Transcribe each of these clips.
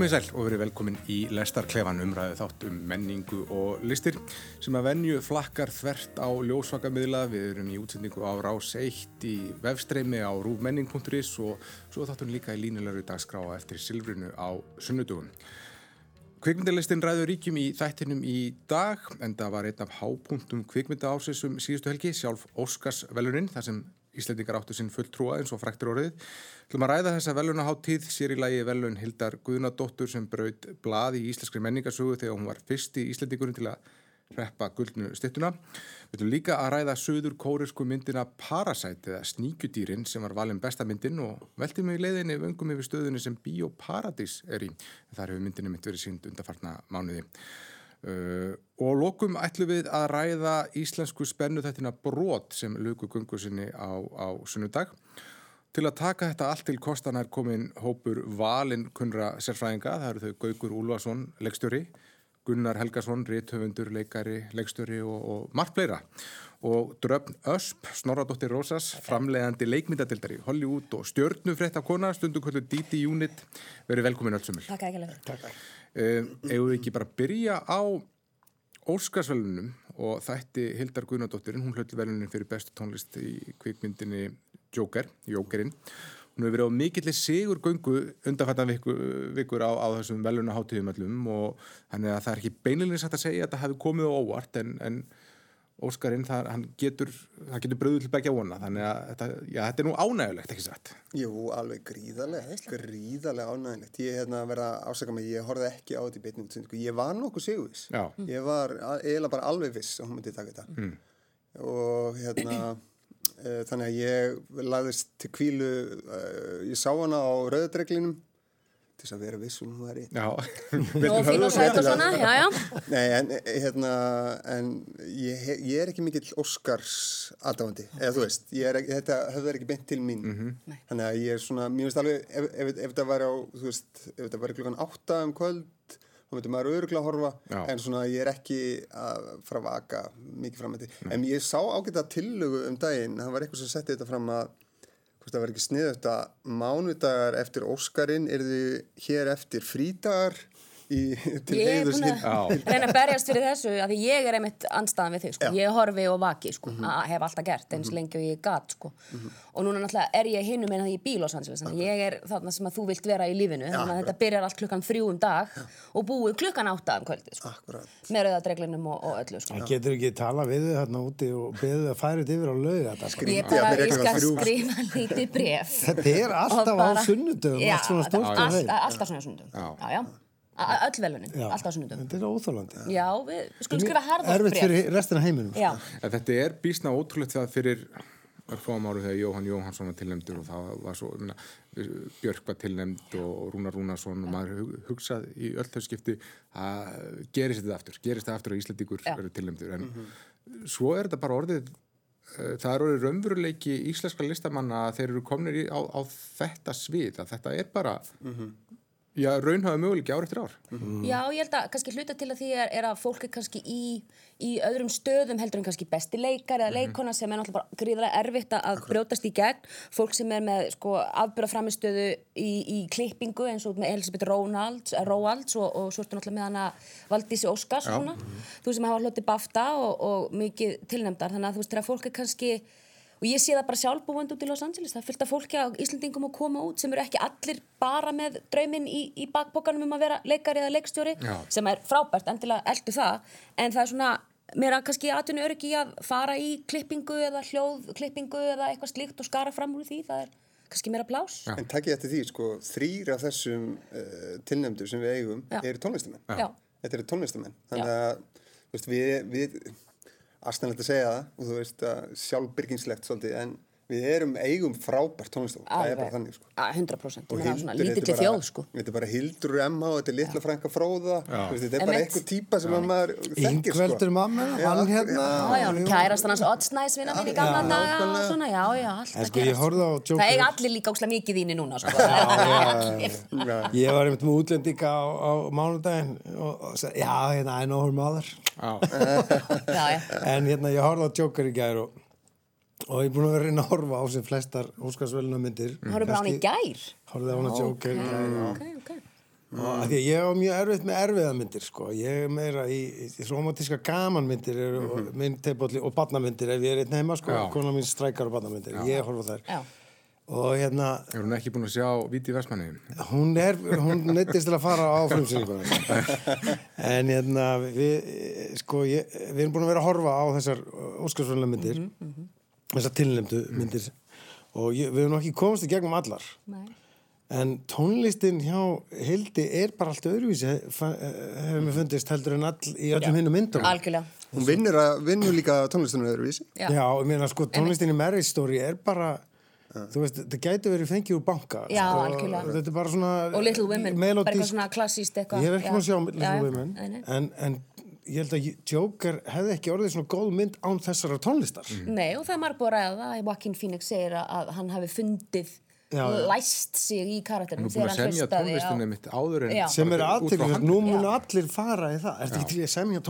Komið sæl og verið velkomin í Lestarklefan umræðu þátt um menningu og listir sem að venju flakkar þvert á ljósvakamiðla. Við erum í útsendingu á Rás 1 í vefstreymi á rúfmenning.is og svo þáttum líka í línulegur dagskráa eftir Silfrinu á sunnudugum. Kvikmyndalistin ræður ríkjum í þættinum í dag en það var einn af hápunktum kvikmynda ásessum síðustu helgi, sjálf Óskarsveluninn, þar sem Íslandingar áttu sinn fulltrúa eins og fræktur orðið. Maður ræða þessa velunaháttíð sér í lægi velun Hildar Guðnadóttur sem braud blað í íslenskri menningarsögu þegar hún var fyrsti íslendingurinn til að reppa guldnu stittuna. Við ætlum líka að ræða söður kórisku myndina Parasite eða Sníkjudýrin sem var valin besta myndin og velti mig í leiðinni vöngum yfir stöðunni sem Bíóparadís er í. Þar hefur myndinni mitt verið sínd undarfarna mánuði. Uh, og lókum ætlum við að ræða íslensku spennu þettina brot sem luku gungu sinni á, á sunnudag. Til að taka þetta allt til kostan er komin hópur valin kunra sérfræðinga, það eru þau Gaugur Úlvarsson leikstjóri, Gunnar Helgason réttöfundur, leikari, leikstjóri og, og margt fleira. Og Dröfn Ösp, Snorradóttir Rósas framleiðandi leikmyndadildari Hollywood og stjörnufrétt af kona, stundu kvöldu Diti Unit, verið velkomin öll sumil Takk ekki Eða við ekki bara byrja á Óskarsvelunum og þætti Hildar Guðnadóttirinn, hún hlötti velunin fyrir bestu tónlist í kvikmyndinni Joker, Jokerinn. Hún hefur verið á mikillir sigur göngu undanfattan vikur, á, á þessum velunaháttíðum öllum og þannig að það er ekki beinilins að segja að það hefði komið á óvart en, en Óskarinn, það getur, getur bröðu til begja vona, þannig að þetta, já, þetta er nú ánægulegt, ekki satt? Jú, alveg gríðarlega, gríðarlega ánægulegt. Ég hef hérna að ásaka mig, ég horfið ekki á þetta í beitnum, ég var nokkuð sigurvis. Ég var eiginlega bara alveg viss að hún myndi taka þetta. Mm. Og hérna, e, þannig að ég lagðist til kvílu, e, ég sá hana á rauðdreglinum, til þess að vera vissum hún var í Já, og fín og sætt og svona, já, já. Nei, en, hérna, en ég, ég er ekki mikill Óskars aðdáðandi, eða þú veist er, þetta höfður ekki beint til mín. Mm -hmm. þannig að ég er svona, mér finnst alveg ef, ef, ef þetta var á, þú veist, ef þetta var klukkan átta um kvöld, þá myndi maður öruglega að horfa, já. en svona ég er ekki að fara að vaka mikið fram með þetta, en ég sá ágæta tillögu um daginn, það var eitthvað sem setti þetta fram að hvort það var ekki sniðut að mánudagar eftir Óskarinn er þið hér eftir frídagar í, til heiðus Ég er búin að reyna að berjast fyrir þessu að ég er einmitt anstaðan við þig sko. ég horfi og vaki, sko. mm -hmm. að hef alltaf gert eins mm -hmm. lengi og ég gat sko. mm -hmm. og núna náttúrulega er ég hinnum en það ég bíl ás ég er þarna sem að þú vilt vera í lífinu ja, þannig að þetta byrjar allt klukkan þrjú um dag ja. og búið klukkan átta um kvöldi sko. með rauðadreglinum og, og öllu Það sko. getur ekki tala við þið hérna úti og beðið að færa þetta yfir á lög Ég, bara, ég skal skrifa lítið bref Þetta er alltaf á sunnudum Alltaf svona sunnudum Já, já öll velunin, alltaf sunnudum þetta er óþálandi já, við skulum skrifa harðast erfitt fyrir restina heiminum sko. þetta er bísna ótrúlegt það fyrir fáum áru þegar Jóhann Jóhannsson var tilnæmdur og það var svo minna, Björk var tilnæmd og Rúnar Rúnarsson og maður hugsað í öll þau skipti að gerist þetta aftur gerist þetta aftur og Íslandíkur verður tilnæmdur en mm -hmm. svo er þetta bara orðið eh, það er orðið raunveruleiki íslenska listamanna að þeir eru komnir á, á þetta svið að þetta er bara mm -hmm Já, raun hafa möguleiki ár eftir ár. Mm. Já, ég held að kannski hluta til að því er, er að fólk er kannski í, í öðrum stöðum heldur en kannski besti leikar eða mhm. leikona sem er náttúrulega bara gríðarlega erfitt að brjótast í gegn. Fólk sem er með sko afbyrðaframistöðu í, í klippingu eins og með Elisabeth Rónalds, Róalds og, og svo ertu náttúrulega með hana Valdísi Óskars. Mm. Þú sem hafa hlutið bafta og, og mikið tilnæmdar. Þannig að þú veist þegar fólk er kannski og ég sé það bara sjálfbúand út í Los Angeles. Það fylgta fólki á Íslandingum að koma út sem eru ekki allir bara með drauminn í, í bakbókanum um að vera leikari eða leikstjóri Já. sem er frábært, endilega eldu það. En það er svona, mér er kannski atvinnu öryggi að fara í klippingu eða hljóðklippingu eða eitthvað slíkt og skara fram úr því, það er kannski meira plás Já. En takk ég eftir því, sko, þrýra þessum uh, tilnæmdur sem við eigum Já. eru tónlistamenn. Þetta eru tónlistamenn. Þannig að við, við aðstæðanlegt að segja það og þú veist sjálfbyrginslegt svolítið en við erum eigum frábært tónlistofn það er bara þannig sko. 100% og hildur, lítið til þjóð sko. þetta er bara Hildur Emma og þetta er litla frænka fróða. Veist, þetta er bara eitthvað típa sem maður þekkir sko. Yngveldur mamma, hann hérna. Kærast hann hans Oddsnæs vinna mín í gamla daga og svona, já, já, allt sko, það er allir líka óslæm mikið þínu núna sko. ég var einmitt með útlendinga á mánudagin og sagði, já, hérna, I know her mother. En hérna, ég horfði á Joker í gæru og og ég er búin að vera reyna að horfa á sem flestar Óskarsvöluna myndir Hórðu bara á hann í gær? Hórðu á hann að Joker okay. okay, okay. að því að ég á mjög erfitt með erfiðamyndir sko, ég er meira í, í romantíska gamanmyndir er, og myndteipolli og barnamyndir ef ég er einn heima sko, Já. kona mín strækar og barnamyndir, ég horf á þær Já. og hérna Er hún ekki búin að sjá Víti Vestmanni? hún er, hún neittist til að fara á frumsýninguna en hérna við, sko, ég, við erum búin að vera að horfa á þessar óskarsvöldlega myndir þessar tilnefndu myndir og ég, við nú ekki komast í gegnum allar Nei. en tónlistin hjá Hildi er bara allt öðruvísi fa- hefur mér fundist heldur en all í öllum hinnum myndum Algjörlega. Hún vinnur, að, vinnur líka tónlistunum öðruvísi. Já. Já, ég meina sko tónlistin í Marriage Story er bara þú veist, þetta gæti verið fengið úr banka Já, sko, algjörlega. þetta er bara svona Og Little Women, bara melodísk- eitthvað svona klassíst eitthvað. Ég hef ekki maður að sjá Já, Little já. Women en, en ég held að Joker hefði ekki orðið svona góð mynd án þessara tónlistar Nei, og það er marg búið að ræða það. Joaquin Phoenix segir að, að hann hafi fundið, Já, já. læst sig í karakterinu Hún er búin að semja tónlistinni mitt áður sem er handrit. nú mun allir fara í það ertu ekki til að semja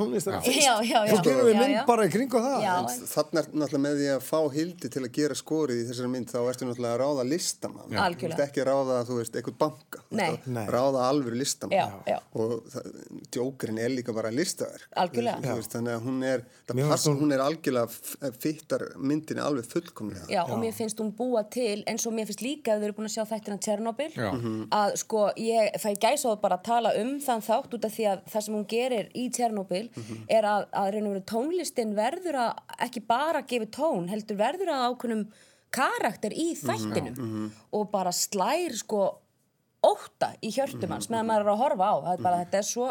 já, já. Svo gerum við mynd já. bara í kringu það Já. En Þannig er náttúrulega með því að fá hildi til að gera skorið í þessari mynd þá ertu náttúrulega að ráða listamann. Þú ert ekki að ráða, þú veist, eitthvað banka. Nei. Ráða alvöru listamann. Já, já. Og það- djókurinn er líka bara listaverk. Veist, þannig að hún er, það hún- hún er algjörlega f- fittar myndinni alveg fullkomlega. Líka að þau eru búin að sjá þættina Tjernobyl Já. að sko ég fæ gæsáð bara að tala um þann þátt út af því að það sem hún gerir í Tjernobyl er að, að reyna verið tónlistin verður að ekki bara gefa tón, heldur verður að ákveðnum karakter í þættinum. Og bara slær sko óta í hjörtum hans meðan maður er að horfa á það er bara, þetta er svo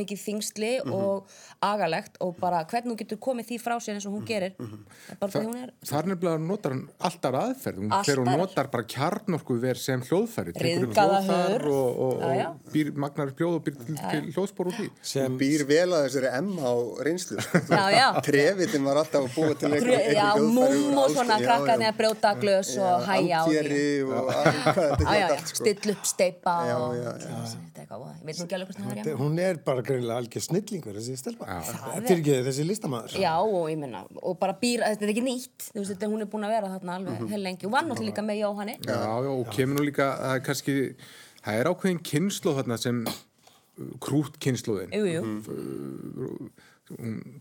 mikið þingsli og agalegt og bara hvernig hún getur komið því frá sér eins og hún gerir það er bara því hún er Þar nefnilega notar hann alltaf aðferð hún, hún aðrar. notar bara kjarnorku ver sem hljóðfæri hljóðfar hurð. og, og, já. og býr, magnar hljóð og býr til, til hljóðspor úr því Hún býr vel að þessari M á reynslu. sko. Trefitin var alltaf að búa til Já, múm og svona krakkarnir að brjóta glös og hæja á því Þetta steipa Já, og já, já. þetta er eitthvað, ég veit nú ekki alveg hvað það er hún er bara greinilega algjör snillingur þessi stelpa. Er- fyrir ekki þessi listamæður Já, og ég menna, og bara býr, þetta er ekki nýtt, þú veist, þetta, hún er búin að vera þarna alveg Mhm. heil lengi. Og var náttúrulega líka með Jóhanni. Já, já, og kemur nú líka það er kannski, það er ákveðin kynnslóð þarna sem krút kynnslóðin Jú, jú,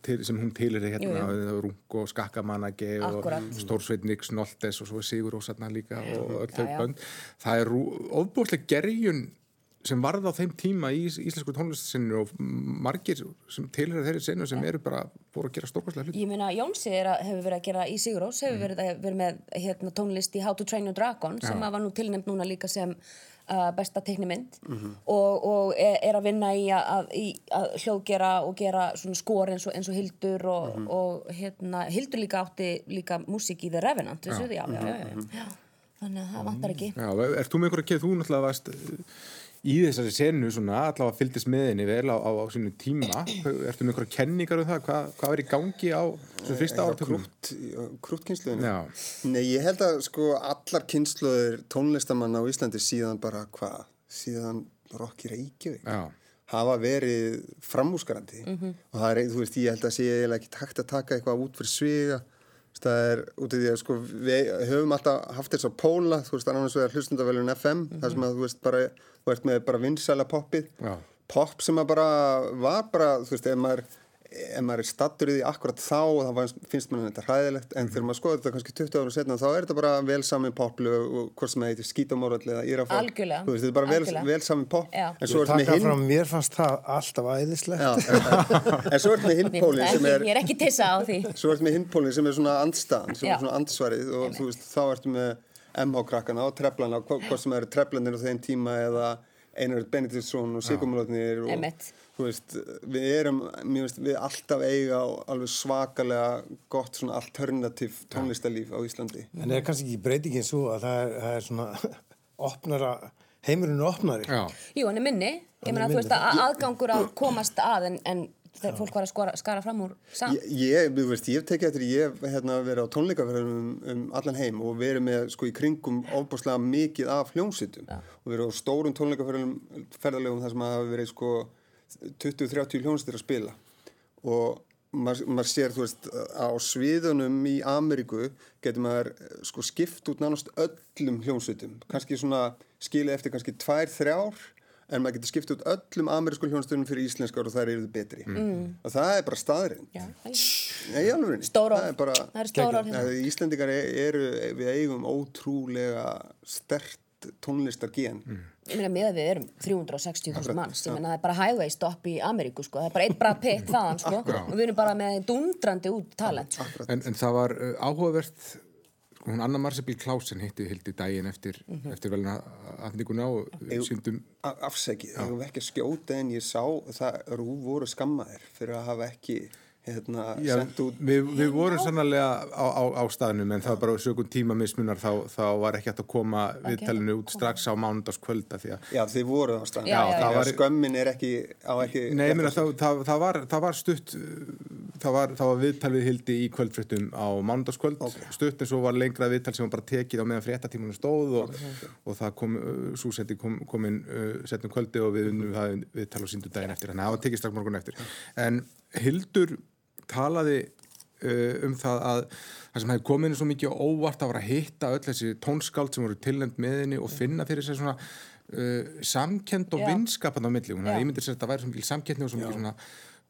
til, sem hún tilir hérna Jú, jú. Rung og Skakkamanagi og Akkúrat. Stórsveit Nix Noltes og svo Sigur Rósarna líka og öll þau bönd. Það er ofbúrslega gerjun sem varð á þeim tíma í ís- íslensku tónlistsinu og margir sem tilhverja þeirri senu sem eru bara búin að gera stórkvæslega hluti. Ég meina, Jónsi að, hefur verið að gera í Sigurós, hefur verið, að- verið með hérna, tónlist í How to Train Your Dragon sem var nú tilnefnd núna líka sem uh, besta teiknimynd og, og er, er að vinna í að, að, í að hljóðgera og gera svona skor eins og, eins og Hildur og, og hérna, Hildur líka átti líka músík í The Revenant, já, já, já, já. Þannig að það vantar ekki. Ert þú með einhverja keið, þú náttúrulega uh, í þessari senu svona, allavega fylgdist með henni vel á, á, á sínu tíma ertu með einhverja kenningar um það, hvað, hvað er í gangi á þessu fyrsta átökum? Krútkynsluðinu? Já. Nei, ég held að sko allar kynsluður tónlistamanna á Íslandi síðan bara hvað? Síðan Rokki Reykjavík Já, hafa verið framúsgarandi og það er, þú veist, ég held að sé eiginlega ekki takt að taka eitthvað út fyrir sviga það er út af því að sko við höfum alltaf haft þess að póla þú veist, annars vegar hlustundavælun FM þar sem að þú veist bara, þú ert með bara vinsæla poppið Já. pop sem að bara var bara, þú veist, ef maður ef maður er stattur í því akkurat þá þá var- finnst maður þetta hræðilegt en þegar maður skoður þetta kannski 20 ára setna þá er þetta bara vel samin poplög og hvort sem það heitir skítamórall eða írafál Algjörlega. þú veist, þetta er bara vel, vel samin pop Já. en svo Ég ertu með hinn fram, mér fannst það alltaf æðislegt Já, en svo ertu með hinn Mér pólinn finnst sem er ég er ekki tissa á því. svo ertu með hinn pólinn sem er svona andstaðan sem Já. er svona andsvarið og þú veist, þá ertu með MH-krakkana og treflana hvort hvort sem eru treflanir á þeim tíma eða Einar Benediktsson og veist, við erum veist, við alltaf eiga alveg svakalega gott svona alternativ tónlistarlíf á Íslandi. En er kannski ekki breytingin svo að það er, það er svona opnara, heimurinn opnari? Já, Jú, hann er minni. Ég meina, þú veist að aðgangur að komast að en, en þegar fólk var að skora, skara fram úr samt. Ég, þú veist, ég hef tekið eftir, ég hef hérna, verið á tónleikaferðum um, um allan heim og verið með sko í kringum ofbúrslega mikið af hljómsýtum og verið á stórum tónleikaferðum ferðarlegum þar sem hafa verið sko 20-30 hljómsýttir að spila. Og maður, maður sér, þú veist, á sviðunum í Ameríku getur maður sko skipt út nánast öllum hljómsveitum. Kannski svona skilið eftir kannski tvær, þrjár en maður getur skipt út öllum amerísku hljónstunum fyrir íslenskar og þær eru betri. Mm. og það er bara staðurinn Já, Nei, alveg Stór orð. það er bara það er stór orð hérna. Nei, Íslendingar eru, við eigum ótrúlega stert tónlistargen. Mm. Ég meina með að við erum 360.000 manns, ég meina það er bara highway stopp í Ameríku sko, það er bara einn bara pitt þaðan sko. Og við erum bara með dundrandi út talent. Sko. En, en það var uh, áhugavert hún Anna Marsabíl Klausen hitti hildi daginn eftir, eftir velina afninguna og Jú. síndum A- afsakið, það var ekki skjóta en ég sá það rú voru skammaðir fyrir að hafa ekki hérna, Já, sendt út við, við vorum sannlega á, á, á staðnum en það var bara sögum tíma mismunar þá, þá var ekki hægt að koma viðtalinu út strax á mánudagskvölda því að Já, þið voru á staðan. Já, já, var skömmin er ekki á ekki... Nei, ég meina, það, það, það, var, það var stutt það var, það var viðtal við hildi í kvöldfréttum á mánudagskvöld. Stutt en svo var lengra viðtal sem var bara tekið á meðan fréttatímanum stóð og, og það kom, svo seti kom, kom inn uh, setnum kvöldi og við unnum það viðtal og síndu daginn eftir, þannig að það var tekið strax morgun eftir. En Hildur talaði uh, um það að það sem hefði komið henni svo mikið óvart að vera að hitta öll þessi tónskáld sem voru tilnæmt með henni og finna fyrir sér svona uh, samkend og vinskapan á milli, hún ég myndir sér að það væri svo mikil samkettni og svo mikil svona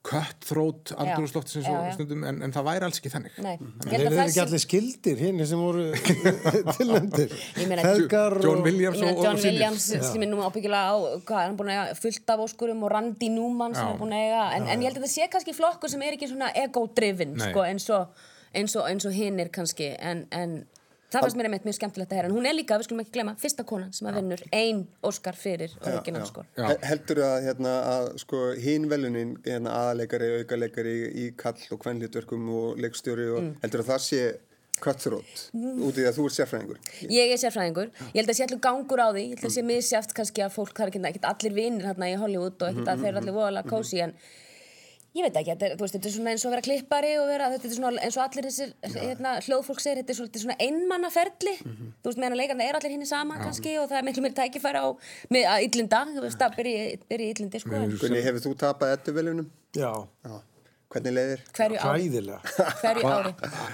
cutthroat andrúrslótt sem Já, svo stundum en, en það væri alls ekki þannig. Nei, það ekki sé allir skildir hinn sem voru? Ég meina- Feðgar John og... Williams meina, og, John og. Williams sem er nú ábyggilega á, hvað er hann búin að eiga fullt af óskurum og Randy Newman sem Já. er búin að eiga, en, en ég held að það sé kannski flokkur sem er ekki svona ego-driven, sko, eins og, eins og, eins og hinn er kannski, en, en það fannst mér einmitt mjög skemmtilegt að heyra, en hún er líka, við skulum ekki glemma, fyrsta konan sem að vinnur ein Óskar fyrir original skor. Já. He- Heldur að, hérna, að sko, hinn velunin, hérna, aðaleikari, aukaleikari í kall og kvenlítverkum og leikstjóri og Mm. heldur að það sé cutthroat út í að þú ert sérfræðingur. Ég er sérfræðingur, ég held að sé allir gangur á því, ég held að sé misjáft kannski að fólk, það er ekki, ekki allir vinnir hérna í Hollywood og ekkert að þeir eru allir voðalega kósi, en ég veit ekki, þetta er, veist, þetta er svona eins og að vera klippari og vera, þetta er svona eins og allir þessir hérna, hljóðfólk segir, þetta er svolítið svona einmannaferli, þú veist, meðan að leikarna er allir hinn saman kannski og það er miklu mér tækifæri á með að illinda, þú veist, að byrja í- byrja í illindi, sko, Gunni, hefur þú tapað ettu velunum? Já, Já. Hvernig leiðir? hverju ári, hræðilega. hverju ári.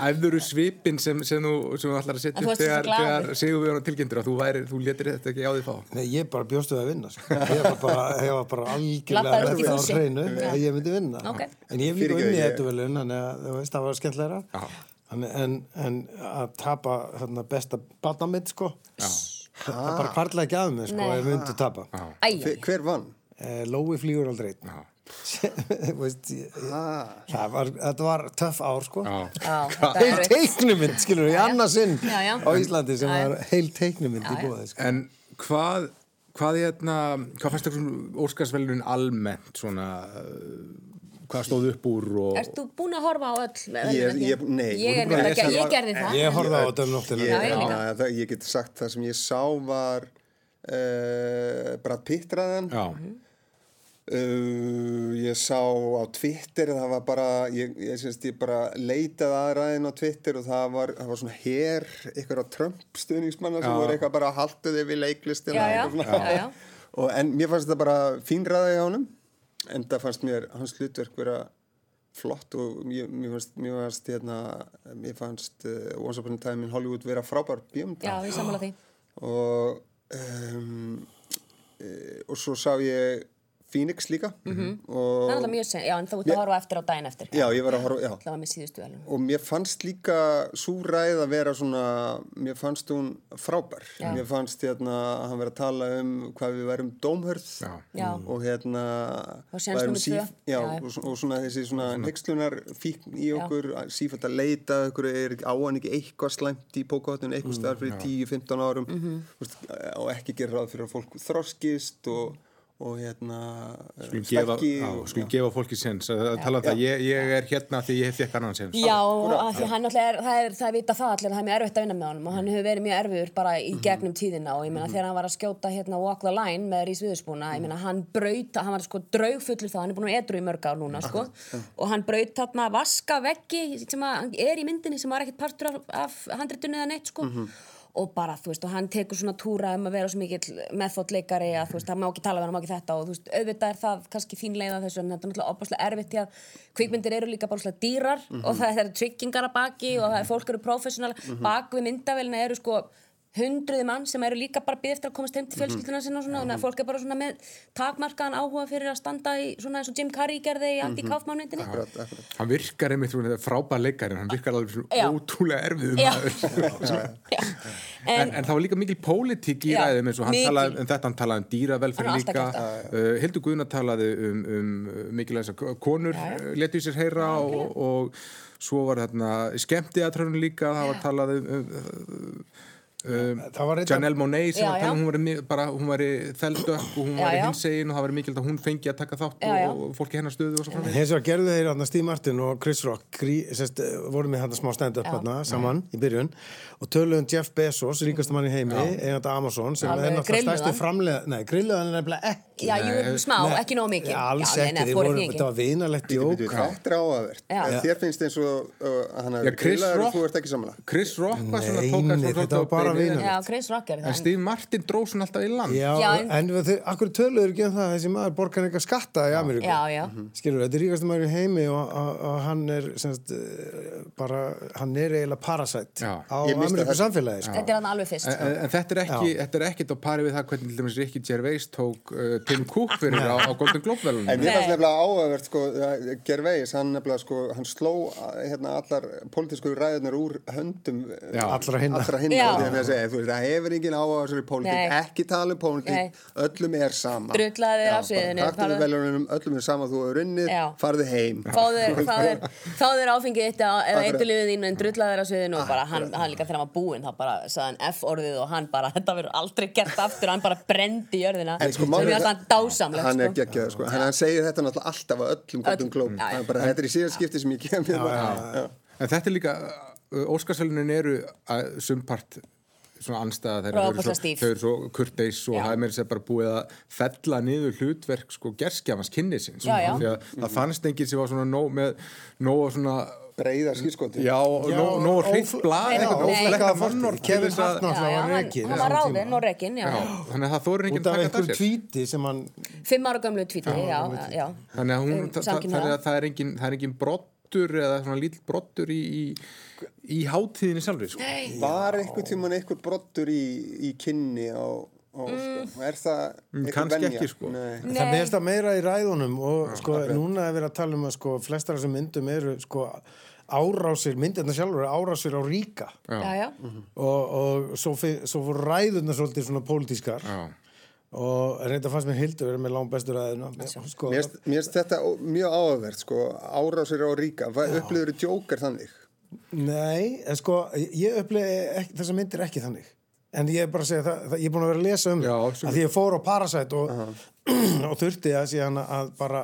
æfðuru svipin sem, sem þú, sem þú ætlar að setja þú upp þegar, þegar segjum við hann tilgjendur að þú, væri, þú letir þetta ekki á því fá Nei, ég bara bjóstu að vinna. Sko. Ég var bara, ég var bara algjörlega það á hreinu Já. að ég myndi vinna. Ok. En ég hef líka unnið þetta velun, þannig að þú veist, það var skemmtilegra. Já. En, en að tapa þarna, besta barnamitt, sko, það bara kvartla ekki að mig, sko, ef ég myndi tapa. Hver, vann? Eh, Lói flýgur aldrei. Þú veist, ég, Ah. það var, þetta var töff ár, sko. Þetta er Heil teiknumind, skilur, í annarsinn á Íslandi sem var heil teiknumind í bóði, sko. En hvað, hvað, hérna, hvað fannst þér Óskarsvelunin almennt svona, uh, hvað stóð upp úr og þú búin að horfa á öll? Ég- ég- nei. Ég, er nefnilega ekki, ég gerði það. Ég horfði á þetta um nóttina. Ég, ég það, ég get sagt það sem ég sá var uh, Brad Pitt ræðan. Já, Uh, ég sá á Twitter það var bara ég, ég, syns, ég bara leitaði aðraðin á Twitter og það var, það var svona her ykkur á Trump stuðningsmanna sem voru eitthvað bara haltuði við leiklistina Já, já, og svona. já, já. Og, en mér fannst þetta bara fín ræði á honum en það fannst mér hans hlutverk vera flott og mér, mér fannst mér fannst, hérna, mér fannst uh, Once Upon a Time in Hollywood vera frábær því. og um, e, og svo sá ég Phoenix líka Það er alltaf mjög sen, já, en þú ert að horfa eftir á daginn eftir. já, ég var að horfa, já Það var með síðustu velun. og mér fannst líka svo ræð að vera svona mér fannst hún frábær Já. mér fannst hérna að hann vera að tala um hvað við værum dómhörð Já. Já. og hérna Og númer tvö. síf- já, og, svo- og svona þessi svona nexlunar fíkn í okkur sífætt að leita okkur er á hann ekki eitthvað slæmt í pókahotun eitthvað staðar fyrir 10-15 árum Mhm. Og ekki gera ráð fyrir að fólk þroskist og, og hérna skulum gefa, stækki já, og- skulum gefa fólki sens að tala um það, ég, ég er hérna því ég fekk annan sens Já, af því hann náttúrulega er, það er, það vita það allir að það er mjög erfitt að vinna með honum og hann hefur verið mjög erfiður bara í gegnum tíðina og ég meina þegar hann var að skjóta hérna Walk the Line með Rís Viðurspúna, ég meina hann braut, hann var sko draugfullur þá, hann er búin að edru í mörg ár núna sko. Og hann braut þarna vaska veggi sem að er í myndinni sem var ekkert partur af, af handritinu eða neitt sko og bara, þú veist, og hann tekur svona túra um að vera svo mikill meðfótleikari að þú veist, það má ekki tala við hann, má ekki þetta og þú veist, auðvitað er það kannski þín leið að þessu en þetta er náttúrulega opaslega erfitt því að kvikmyndir eru líka bara svona dýrar og það er tryggingar að baki og það er fólk eru professional bak við myndavélina eru sko hundruði mann sem eru líka bara byggð eftir að komast heim Mhm. til fjölskylduna sinna og svona, þannig að fólk er bara svona með takmarkaðan áhuga fyrir að standa í svona eins og Jim Carrey gerði í anti-kaufmannmyndinni Akkurat, akkurat. Hann virkar einmitt, hún er frábær leikari, hann virkar alveg svona Já. ótrúlega erfiðum Já. Já. En, en það var líka mikil pólitík í Já, ræðum eins og hann talaði um þetta, hann talaði um dýravelferð líka. Uh, Hildur Guðna talaði um, um mikilvægis að konur Já, já. uh, letu í sér heyra og, og svo var þarna skemmtiatrönun líka, það var talað um, um, um Það var reyndar- Janelle Monáe sem Já, var að tala um já. hún var bara, hún var þeldökk og hún Já, var já. hinsegin og það var mikilvægt að hún fengi að taka þátt Já, já. og, og fólki hennar stöðu og svo framvegis. Hins vegar gerðu þeir hérna Steve Martin og Chris Rock grí, sest, voru með hérna smá stand-up Já. hérna saman í byrjun og töluðum Jeff Bezos, ríkastum mann í heimi eigandi Amazon sem er náttúrulega stærsti framlega nei, grilluðan er nefnilega ekki Já, jú, smá, Nei, ekki nóg mikið. Já, alls Já, ekki, þetta var vinalegt jók Þetta er. Já. En Þér finnst eins og uh, hann Já, Chris grillaður Rock- og þú ert ekki samanlega. Chris Rock var svona Nei, tók að vinalegt. Já, Chris Rock En það. Steve Martin dróð svona alltaf í land. Já, Já, en, en- en þau, akkur töluður ekki um það að þessi maður borgar eitthvað skatta í Ameríku Já, já. skilur, þetta er ríkastum maður í heimi og, og, og hann er semst, eh, bara, hann er eiginlega parasite Já. á Ameríku samfélagi sko. Þetta er hann alveg fyrst. En, sko. en, en þetta er ekki, þetta er ekkit á pari við það hvernig til dæmis Ricky Gervais tók uh, Tim Cook fyrir á, á Golden Globe velunum. En mér fannst nefnilega áhugavert sko, Gervais, hann nefnilega sko, hann sló að, hérna allar pólitísku ræðunar úr höndum eh, allra hinna og að segja, þú veist, það hefur engin áhuga á þessari pólitík, ekki tala um pólitík, öllum er sama. Þér af sviðinu, öllum er sama, þú hefur unnið, farðu heim. Þér áfengið eitt eða Akkurat. eitthulífið þínu en drullaði þér á sviðinu og bara hann, hann líka þegar hann var búinn þá bara sagði hann F-orðið og hann bara þetta verður aldrei gert aftur hann bara brendi jörðina En sko, ég er- alltaf dásamlegt hann er sko. geggjað sko. hann, hann segir þetta náttúrulega alltaf á öllum. Hann bara, þetta er í síðan skipti sem ég kem En þetta er líka, uh, Óskarsvelunin eru að sumpart svona anstæða þeirra, Bara þau eru svo, ofboðslega stíf. þau eru svo kurteis og Já. það er meira sér bara búið að fella niður hlutverk sko gerskjafans kynnisins Já, já. því að það fannst enginn sem var svona nóg með nóg að svona breiðar skýrskoti já, nóg, nóg hreitt blað Já, að Já, já, var hann, var ráðinn og rekinn, já. já, þannig að það enginn út af taka það sér tvíti sem hann Fimm ára gömlu tvíti, já, já, já. þannig að, Um, þannig að það er enginn er brottur eða svona lítill brottur í, í, í hátíðinni sjálfri sko. var einhver tíman einhver brottur í, í kynni á, á sko. er það einhver kannski venja? ekki, sko. Það meðst að meira í ræðunum og sko, núna er verið að tala um að sko, flestar af þessum myndum eru sko, árásir, myndirna sjálfur eru árásir á ríka Já, já. og, og svo, svo voru ræðurna svolítið svona pólitískar Já. Og reynda fannst mér hildur verið með langt bestur ræðuna sko, Mér finnst- þetta mjög áhugavert sko, árásir á ríka. Upplifur þú djókar þannig? Nei, en sko, ég upplegi þessar myndir ekki þannig. En ég er bara að segja það, það ég er búin að vera að lesa um Já, að því ég fór á Parasite og, og þurfti að síðan að bara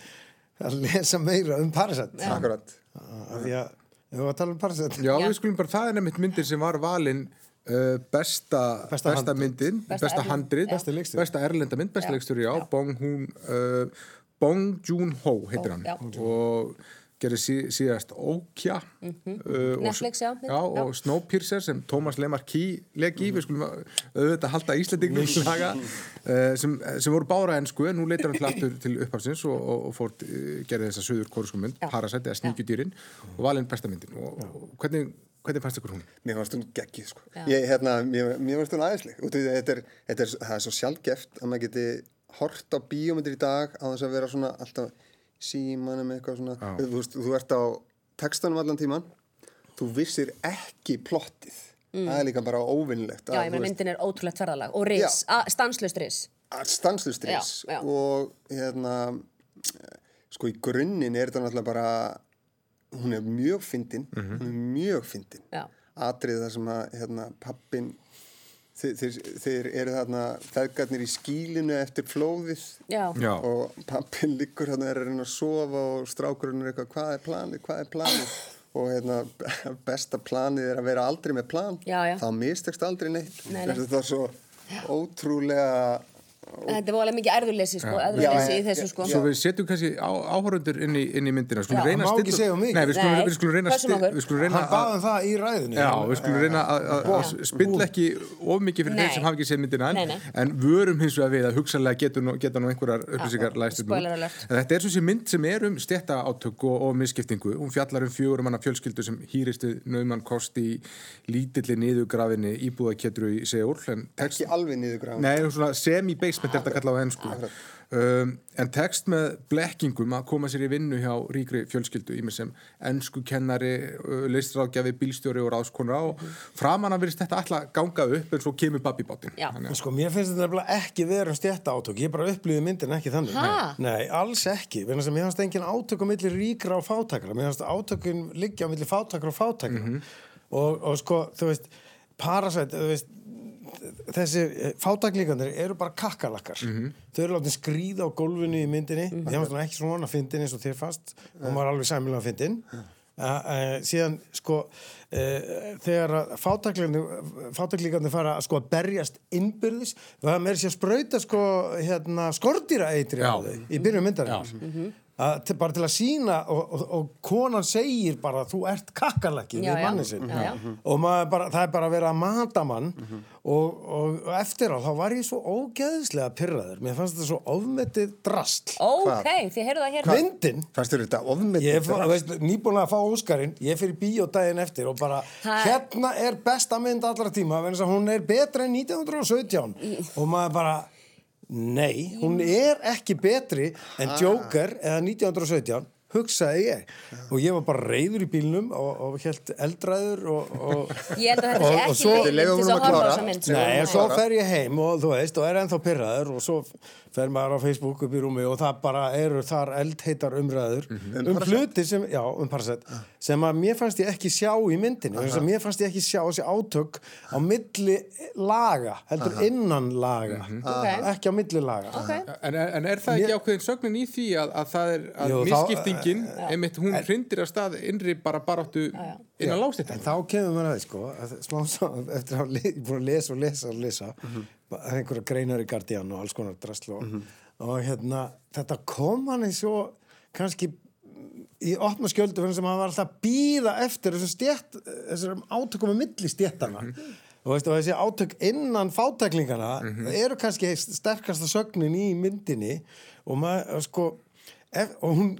að lesa meira um Parasite. Akkurat. Að við varum að tala um Parasite. Já, Já. við skulum bara, það er nefnitt myndir sem var valin uh, besta, Besta besta, handrit. myndin, Besta besta, handrit, besta erlenda mynd, besta Já. leikstjóri, já, Já. Bong Hun, uh, Bong Joon-ho heitir hann. já. og gerir sí, síðast Okja uh, og- Mhm. Netflix, já, já, og Snowpiercer sem Thomas Lemarquis legi, við skulum auðvitað halda Íslandingum uh, sem, sem voru bára ennsku en nú leitar hann til aftur til upphafsins og, og, og fór uh, gerði þessa söður kórsku mynd. Parasite eða Sníkjudýrin og valinn besta myndin. Og, og hvernig, hvernig fannst ykkur hún? Mér fannst hún geggið sko. Ég, hérna, mér, mér fannst hún aðeinsleg þetta er, þetta er, það er svo sjálfgeft að maður geti hort á bíómyndir í dag á þess að vera svona alltaf símanum eitthvað svona þú, veist, þú ert á textanum allan tíman þú vissir ekki plottið það er líka bara óvinnlegt Mm. Já, ég meina myndin er ótrúlegt ferðalag og ris, stanslust ris. stanslustris Já, já. og hérna sko í grunninn er þetta náttúrulega bara hún er mjög fyndin Mhm. hún er mjög fyndin atrið þar sem að hérna, pappin þeir, þeir, þeir eru þarna feðgarnir í skílinu eftir flóðið Já. Já. og pappin liggur hérna er að reyna að sofa og strákurinn er eitthvað hvað er planið, hvað er planið og hérna besta planið er að vera aldrei með plan Já, já. þá mistekst aldrei neitt Nei, nei. þetta er svo ótrúlega Þetta er alveg mikið erðurleysi, sko, erðurleysi í þessu, sko. Svo við setjum kannski á, áhörundur inn í, inn í myndina skulum Já, reyna að má ekki segja of mikið. Nei, við skulum, Nei, við skulum reyna að Hann baði að um það í ræðinu. Já, við skulum reyna að- spilla ekki of mikið fyrir þeir sem hafa ekki séð myndina Nei, enn nei. en vörum hins vegar við að hugsanlega geta nú, geta nú einhverjar upplýsingar læst upp nú. spoiler alert. En þetta er svo sem mynd sem er um stjætta átök og, og misskiptingu hún fjallar um fjögurum manna fjölskyldu sem hýrist við nauðmann kost í lítilli niðurgrafinni íbúðaketru í Seúl ekki alveg niður semi-basement er þetta kallað á ennsku um, en text með blekkingum að koma sér í vinnu hjá ríkri fjölskyldu í mig sem ennsku kennari uh, listráðgjafi, bílstjóri og ráðskona og framan að verðist þetta alltaf ganga upp en svo kemur að- Sko, mér finnst þetta nefnilega ekki vera um stjætta átök. Ég bara upplýði myndin ekki þannig. Ha? Nei, alls ekki. Mér fannst engin átök á milli ríkra og fátakra. Mér fannst átökun liggja á milli fátakra og fátakra. og, og sko, þú veist, Parasite, þú veist, þessi fátaklíkandir eru bara kakkalakkar. Þau eru látið skríða á gólfinu í myndinni. Mm -hmm. Fannst nú ekki svona fyndin eins og þér fast. Hún var alveg sæmilega fyndin. Uh, uh, síðan sko uh, þegar að fátaklíkandi fara sko að berjast innbyrðis, það með sér sprauta sko hérna skordýra eitri í byrjun myndarinn að, til, bara til að sína og, og, og konan segir bara þú ert kakkalaki Já, við manni sinn. Já. og maður bara, það er bara að vera að mata mann og, og, og eftir á þá var ég svo ógeðslega pyrraður mér fannst þetta svo ofmetið drastl Ok, þið heyrðu það hér. myndin? Fannst þér þetta er veist, nýbúin að fá Óskarinn, ég fyrir bíó daginn eftir og bara, Ha- hérna er besta mynd allra tíma, vegna þess að hún er betra en 1917 og maður bara, nei, hún er ekki betri en Joker eða 1917 hugsaði ég og ég var bara reyður í bílnum og, og helt eldræður og, og Ég held að þetta Og- og ekki leyfum til honum að horfa á klára. þessa mynd. Nei, Nei. svo fer ég heim og þú veist, og er ennþá pyrraður og svo fer maður á Facebook upp í rúmi og það bara eru þar eldheitar umræður um hluti sem, já, um Parasite sem að mér fannst ég ekki sjá í myndinu að mér fannst ég ekki sjá þessi átök á milli laga heldur innan laga Ok. ekki á milli laga. Ok. En, en er það ekki ákveðin sögnin í því að, að það er að Jú, þá- misskiptingin, einmitt hún hrindir að stað innri bara baráttu innan En lágstættan þá kemur maður að því sko að smá svo, eftir að hafa búin að lesa og lesa og lesa það er einhverja greinar í Guardian og alls konar drasl og, og hérna þetta kom hann í svo kannski í opna skjöldu fyrir sem hann var alltaf að býða eftir þessum stjætt þessum átökum með milli stjættana og, veist, og þessi átök innan fátæklingana eru kannski sterkasta sögnin í myndinni og maður sko ef, og hún,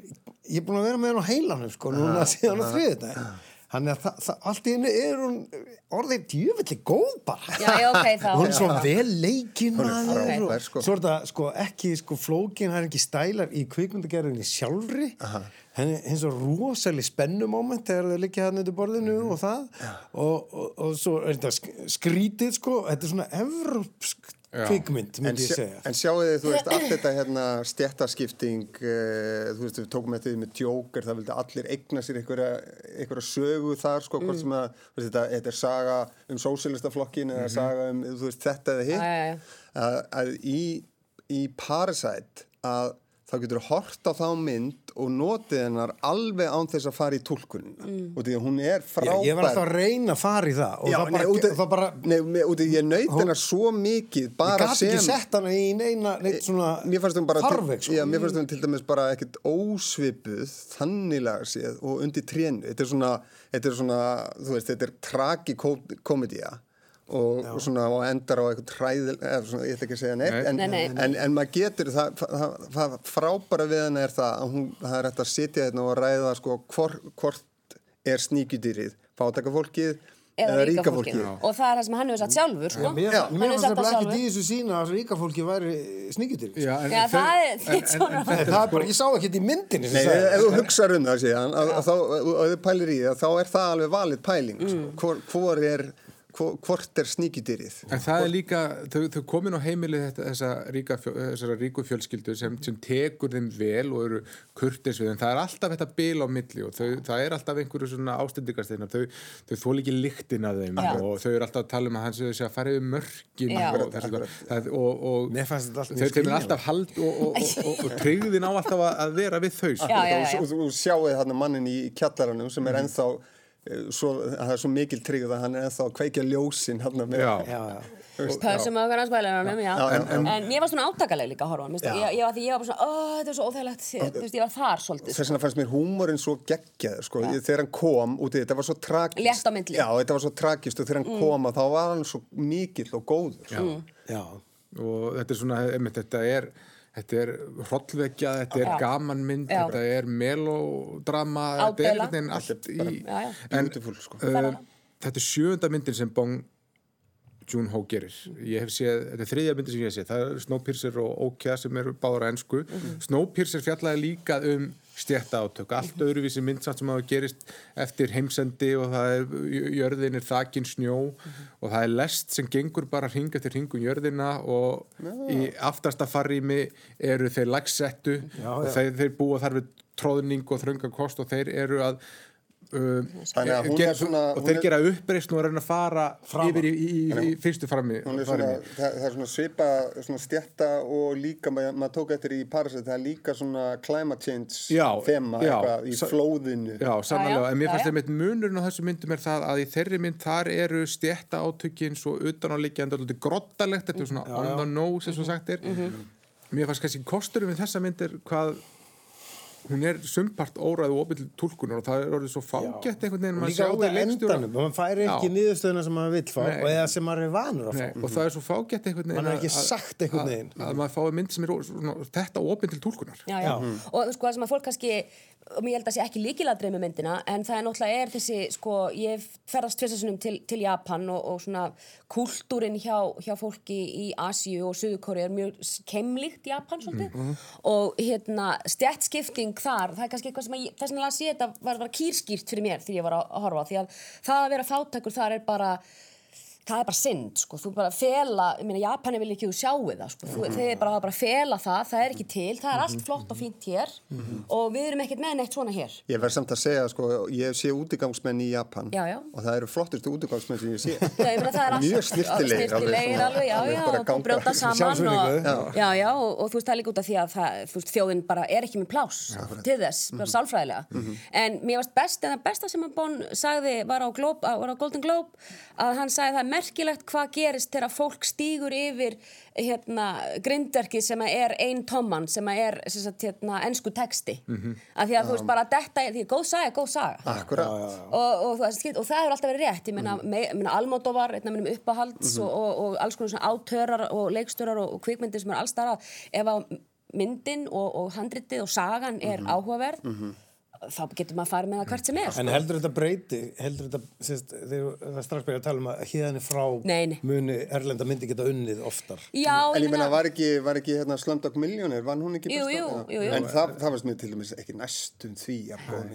ég er búin að vera með hann á heilanum sko, núna síðan á þriðið Þannig að það, það, allt í henni er hún orðið djöfelli góð bara. Já, já, ok, þá. Hún er svo vel leikinn er frábær, og sko. svo er það sko ekki sko flókin, það er ekki stælar í kvikmyndagerðinni sjálfri. Henni eins og rosalega spennumóment þegar þau liggja hann undir borðinu Mhm. og það og, og, og svo er þetta sk- skrítið sko, þetta er svona evrópsk. Kvikmynd, myndi ég segja. en sjáu þið, þú veist, allt þetta hérna stjættaskipting, uh, þú veist, við tókum eftir því með Joker, það vildi allir eigna sér einhverja, sögu þar, sko, Mm. hvort sem að, veist, þetta, þetta er saga um sósílistaflokkin eða saga um, þú veist, þetta eða hitt, að, að í, í Parasite, að þá getur þú hort á þá mynd og notið hennar alveg án þess að fara í túlkunina. Mm. og því að hún er frábær ég var alltaf að reyna að fara í það og Já, það nei, bara, af- það bara nei, með- út af ég naut hennar svo mikið ég bara gæti sem ekki sett hana í neina neitt svona mér fannst hún bara farveg sko. já, mér fannst hún til dæmis bara ekkert ósvipuð þannilega séð og undir trénu. Þetta er svona, þetta er svona þú veist, þetta er tragikomedía og, og svona og endar á eitthvað træðil, eða svona, ég ætla ekki að segja neitt Nei. en, Nei, nei. En, en maður getur það, það, það frábæra við henni er það að hún, það er hægt að sitja hérna og ræða sko hvor, hvort er sníkjudýrið, fátakafólkið Eða ríka fólkið. fólkið Og það er það sem hann hefur sagt sjálfur, sko. Mér, sagt það ekki þessu sína að ríka fólki væri sníkjutir Já, en Já, þau- það en- þetta en- svona- en þetta það er bara, ég sá ekki þetta í myndinni sem Nei, sagði ef þú hugsaður um það þá, og þið pælir í það, þá er það alveg valið pæling Mm. sko. hvor, hvor er, hvort er sníkjudýrið En það er líka, þau, þau komin á heimilið þetta, þessa ríka, þessara ríku fjölskyldu sem, sem tekur þeim vel og eru kurtis við, en það er alltaf þetta bil á milli og þau, það er alltaf einhverju svona ástendingasteina, þau, þau þól ekki lyktin að þeim Já. og þau eru alltaf að tala um að hans að fara yfir mörkin Já. og, og, og allt þau skiljanlegt. alltaf hald og, og, og, og, og tryggðin á alltaf að, vera við þau sko. Já, og þú sjáu þarna mannin í kjallaranum sem er ennþá eh, svo, það er svo mikil tryggð að hann er ennþá að kveikja ljósin hann með Já. Já, já. Pössum okkur að spælinanum, já. Já, já, En, en mér var svona átakaleg líka að horfa. Finnst- Já. Ég, ég, var, ég bara svona, ó, þetta er svo óþægilegt. Þú veist, ég var þar svolítið. þess vegna fannst mér húmorinn svo geggjaður sko. Ég- þegar hann kom út í þetta var svo tragist Létt á milli. já, þetta var svo tragist og þegar hann kom að þá var hann svo mikill og góður sko. Já. og þetta er svona, einmitt, þetta er þetta er hrollvekja, þetta er gamanmynd, þetta er melodrama, þetta er einhvern veginn allt í Já, já. en sko. uh, þetta er sjöunda myndin sem Bong Joon-ho gerir ég hef séð, þetta er þriðja myndin sem ég hef séð. Það er Snowpiercer og Okja sem eru báður á ennsku Snowpiercer fjallaði líka um stjætta átök, allt öðruvísi mynd samt sem hafa gerist eftir heimsendi og það er, jörðin er þakin snjó. Og það er lest sem gengur bara hring eftir hringum jörðina og í aftasta farrými eru þeir lagsettu og þeir, þeir búa þar við tróðning og þröngan kost og þeir eru að Uh, er svona- og þeir er- gera uppreist og er að reyna að fara yfir í, í, í, í fyrstu frammi er það, það er svona svipa svona stjætta og líka maður, maður tók eftir í Parasite, það er líka svona climate change Já, þema já, eitthvað í flóðinu. Já, sannlega, en mér fannst já. þeim eitt munurinn á þessu myndum er það að í þeirri mynd þar eru stjætta átökin svo utan á líkjandi alltaf grottalegt, þetta er svona on the nose eins og sagt er. Mér fannst kannski kosturum við þessa mynd er hvað hún er sumpart óræð og til tólkunar og það er orðið svo fágætt einhvern veginn líka af leikstjóra- endanum, maður færi ekki Já. niðurstöðuna sem maður vill fá Nei. og eða sem maður er vanur að fá. Nei, og það er svo fágætt einhvern veginn Man er ekki sagt einhvern veginn. að maður fái mynd sem er þetta til tólkunar. Og sko það sem að fólk kannski, og mér held að sé ekki líkiladrið með myndina, en það er náttúrulega er þessi, sko, ég ferðast tvisasunum til, til Japan og, og svona kúltúrin hjá, hjá fólki í Asíu og Suðurkóri er mjög keimlíkt Japan svolítið. Og hérna stjættskipting þar, það er kannski eitthvað sem að ég, þess vegna að sé þetta var, var kýrskýrt fyrir mér þegar ég var að, horfa því að það að vera fátækur þar er bara það er bara synd, sko, þú bara fela ég meina, Japani vil ekki þú sjáu það sko. þú, þeir bara, bara fela það, það er ekki til það er allt flott og fínt hér og við erum ekkert með neitt svona hér. Ég verð samt að segja, sko, ég sé útigangsmenn í Japan Já, já. og það eru flottustu útigangsmenn sem ég sé. Já, ég meina, Mjög snyrtilegir alveg já, já, og brjóta saman og, já, já, og, og þú veist það er líka út af því að það, veist, þjóðin bara er ekki með plás til þess, bara sálfræðilega. En mér varst best, en það besta sem er merkilegt hvað gerist þegar fólk stígur yfir hérna, grindverkið sem er ein tomman sem er sem sagt, hérna, ensku texti. Af því að þú veist bara þetta er, því að góð saga góð saga. Akkurat. og, og, og, og það hefur alltaf verið rétt. Ég meina, mm. meina Almodóvar, einn af minnum uppáhalds og, og, og alls konar svona átörar og leikstörar og, og kvikmyndir sem er alls þar að ef að myndin og, og handritið og sagan er áhugaverð þá getur maður að fara með það hvert sem er En heldur þetta breyti, heldur þetta, sérst, þegar það er strax byrja að tala um að hérna frá Nei, nei. muni erlenda myndi geta unnið oftar. Já, En ég meina, var ekki, var ekki hérna Slumdog Millionaire, vann hún ekki Jú, jú, jú, jú. En það, það varst mér til dæmis ekki næstum því.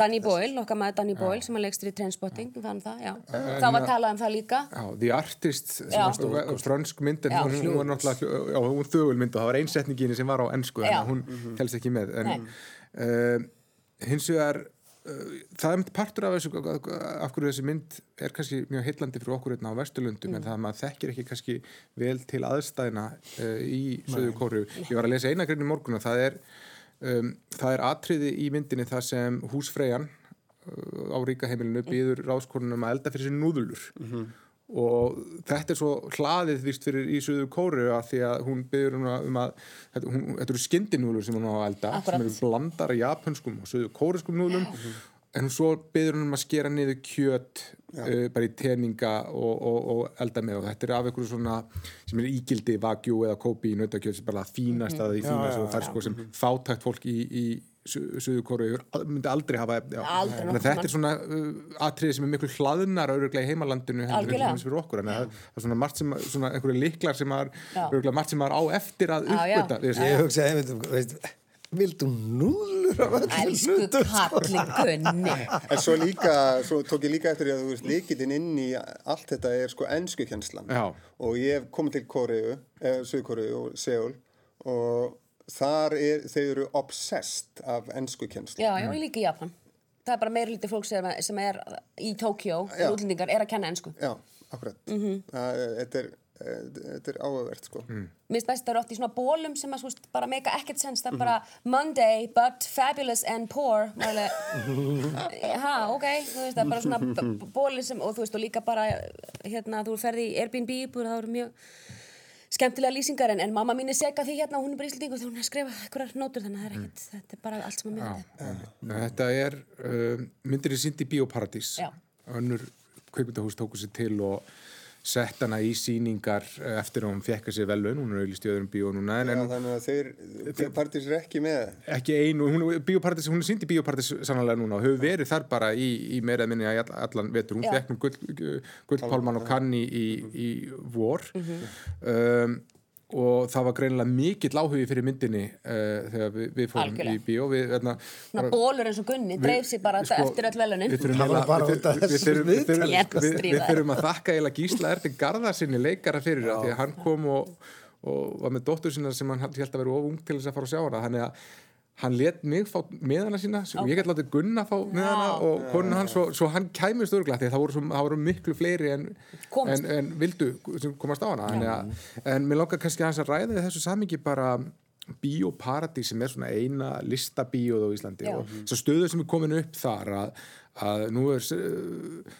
Danny Boyle, okkar maður Danny Boyle sem að leikstur í Trainspotting, fann það, já þá var talað um það líka Já, The Artist, frönsk mynd, en Já. hún, hún var náttúrulega, já, hún var þögul mynd og það var einsetningin sem var á ennsku, þannig að hún helst ekki með. Uh, hins vegar, uh, það er partur af þessu, af hverju þessi mynd er kannski mjög heillandi fyrir okkur hérna á Vesturlundum, en það að maður þekkir ekki kannski vel til aðstæðina uh, í Söðu Kóru. Ég var að lesa eina grein í morgun og það er, um, það er atriði í myndinni það sem húsfreyjan uh, á ríkaheimilinu býður ráðskonunum að elda fyrir sér núðulur og þetta er svo hlaðið vist fyrir í Suðu Kóru að því að hún byður um að, um að þetta, hún, þetta eru skyndinúlur sem hún á að elda Akkúrat. sem eru blandar af japanskum og Suðu Kóriskum núlum en svo byður hún um að skera niður kjöt uh, bara í teninga og, og, og elda með. Og þetta er af einhverju svona sem er ígildi vakjú eða kópi í nautakjöt sem bara fínast að því fínast og það er sko sem fátækt fólk í, í Suðu Kóru myndi aldrei hafa já. Aldrei nokkurn þetta er svona uh, atriði sem er miklu hlaðnar öruglega í heimalandinu en okkur. En það, það er svona margt sem, svona einhverju liklar sem Já. öruglega margt sem maður á eftir að Við- Ég hugsa, einmitt, veist, vildu núðlur af öllum Elsku hlutum? kallin Gunni En svo líka, svo tók ég líka eftir því að þú veist, líkitinn inn í allt þetta er sko ennskukjenslan. Já. Og ég hef komið til Koreu, eh, Suðkoreu og Seúl og þar er, þau eru obsessed af ennskukjenslan. Já, já, ég líka í Japan Það er bara meira lítið fólk sem er, sem er í Tókjó útlendingar er að kenna ennsku Já, akkurat. Mhm. það, þetta er, þetta er áhugavert sko. Mm. Mér finnst best að það eru oft í svona bólum sem að, þú veist, bara meika ekkert sens, það er bara Monday, but fabulous and poor ha, ok þú veist, það er bara svona bóli sem og þú veist, og líka bara hérna, þú ferði í Airbnb íbúður, það eru mjög skemmtilega lýsingar en, en mamma mín er sega því hérna, hún er bara íslendingur þegar hún er að skrifa einhverjar nótur, þannig að það er ekkert þetta er bara allt sem að Nei, Þetta er uh, myndir í sínd í Bíóparadís Já. önnur kveikmyndahús tóku sér til og sett hana í síningar eh, eftir að hún fekk að sér velun, hún er auðvist í öðrum bíó núna en, Já, en þannig að þeir, partís er ekki með. Ekki einu, hún, Bíóparadís, hún er sínd í Bíóparadís sannlega núna og hefur verið þar bara í, í meira eða minni að allan vetur, hún fekk nú gull, gullpálman og kanni í, í vor. Mhm. um, og það var greinilega mikill áhugi fyrir myndinni uh, þegar við, við fórum Algjörlega. í bíó. Við, hérna, Svona bólur eins og Gunni, dreif sér bara sko, eftir öll velunin við þurfum bara að við- stríða við þér. þurfum að þakka eiginlega Gísla Erting Garðarsinni leikara fyrir það því að hann kom og, og var með dóttur sína sem hann held að vera of ung til þess að fara að sjá hana. Þannig að hann let mig fá miðana sína sem ég gæti látið Gunna fá miðana og konuna hans svo, svo hann kæmist örgla því að það voru, svo, það voru miklu fleiri en, en, en vildu sem komast á hana. Að, en mér langar kannski hans að ræða í þessu samingi bara Bíóparadís sem er svona eina listabíóð á Íslandi Já. og þess stöðu sem er komin upp þar að, að nú er uh,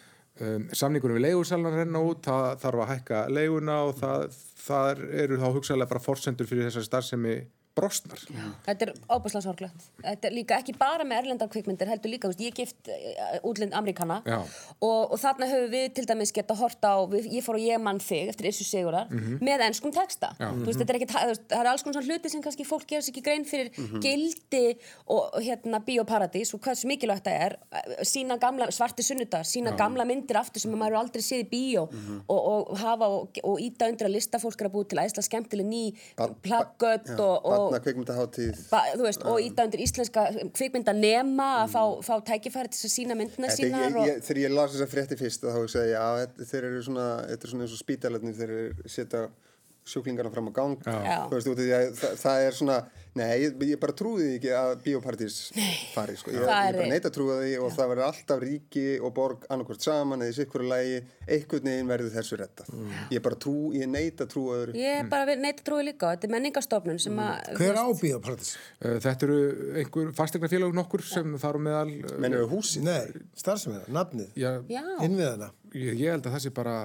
um, samningunum við leigursalan að renna út það þarf að hækka leiguna og það, það eru þá hugsaðlega bara forsendur fyrir þessari starfsemi brostnar Þetta er óbúslega sorglegt. Þetta er líka ekki bara með erlendar kvikmyndir, heldur líka, þú veist, ég gift uh, útlind Amerikana Já. og, og þarna höfum við til dæmis geta horta á, við, ég fór og ég mann þig eftir Issu Sigurar með ennskum texta. Já. Þú veist, þetta er ekki, það er alls konar svona hluti sem kannski fólk sér ekki grein fyrir gildi og, hérna bíóparadís og hvað svo mikilvægt það er, uh, sína gamla, svarti sunnudagar, sína gamla myndir aftur sem maður aldrei séð í bíó og, og hafa og, og íta undir að lista fólk er að búið til æsla kveikmyndaháttíð ba, þú veist, og íta undir íslenska kvikmynda nema að fá, fá tækifæri til þess að sína myndina ég, þegar ég las þessa frétti fyrst þá hugsaði ég að þetta- þeir eru svona þetta er svona eins og spítalarnir þeir eru setja sjúklingarna fram á gang. Já. Þú veist, að það, það er svona nei, ég, ég bara trúði ekki að bíópartís fari, sko. ég, ég er- bara neita að trúa því og það verður alltaf ríki og borg annarkvort saman eða í sikkur lægi einhvern veginn verður þessu rettað ég bara trú, ég neita að trúa öðru. Ég er bara neitt að trúi líka. Á, þetta er menningarstofnun sem að... Hver á bíóparadís? Uh, Þetta eru einhver fastegnafélag nokkur sem þar á meðal uh, mennur þau húsi Nei, starfsefnina, nafnið, já, Já, innviðina. ég, ég held að það sé bara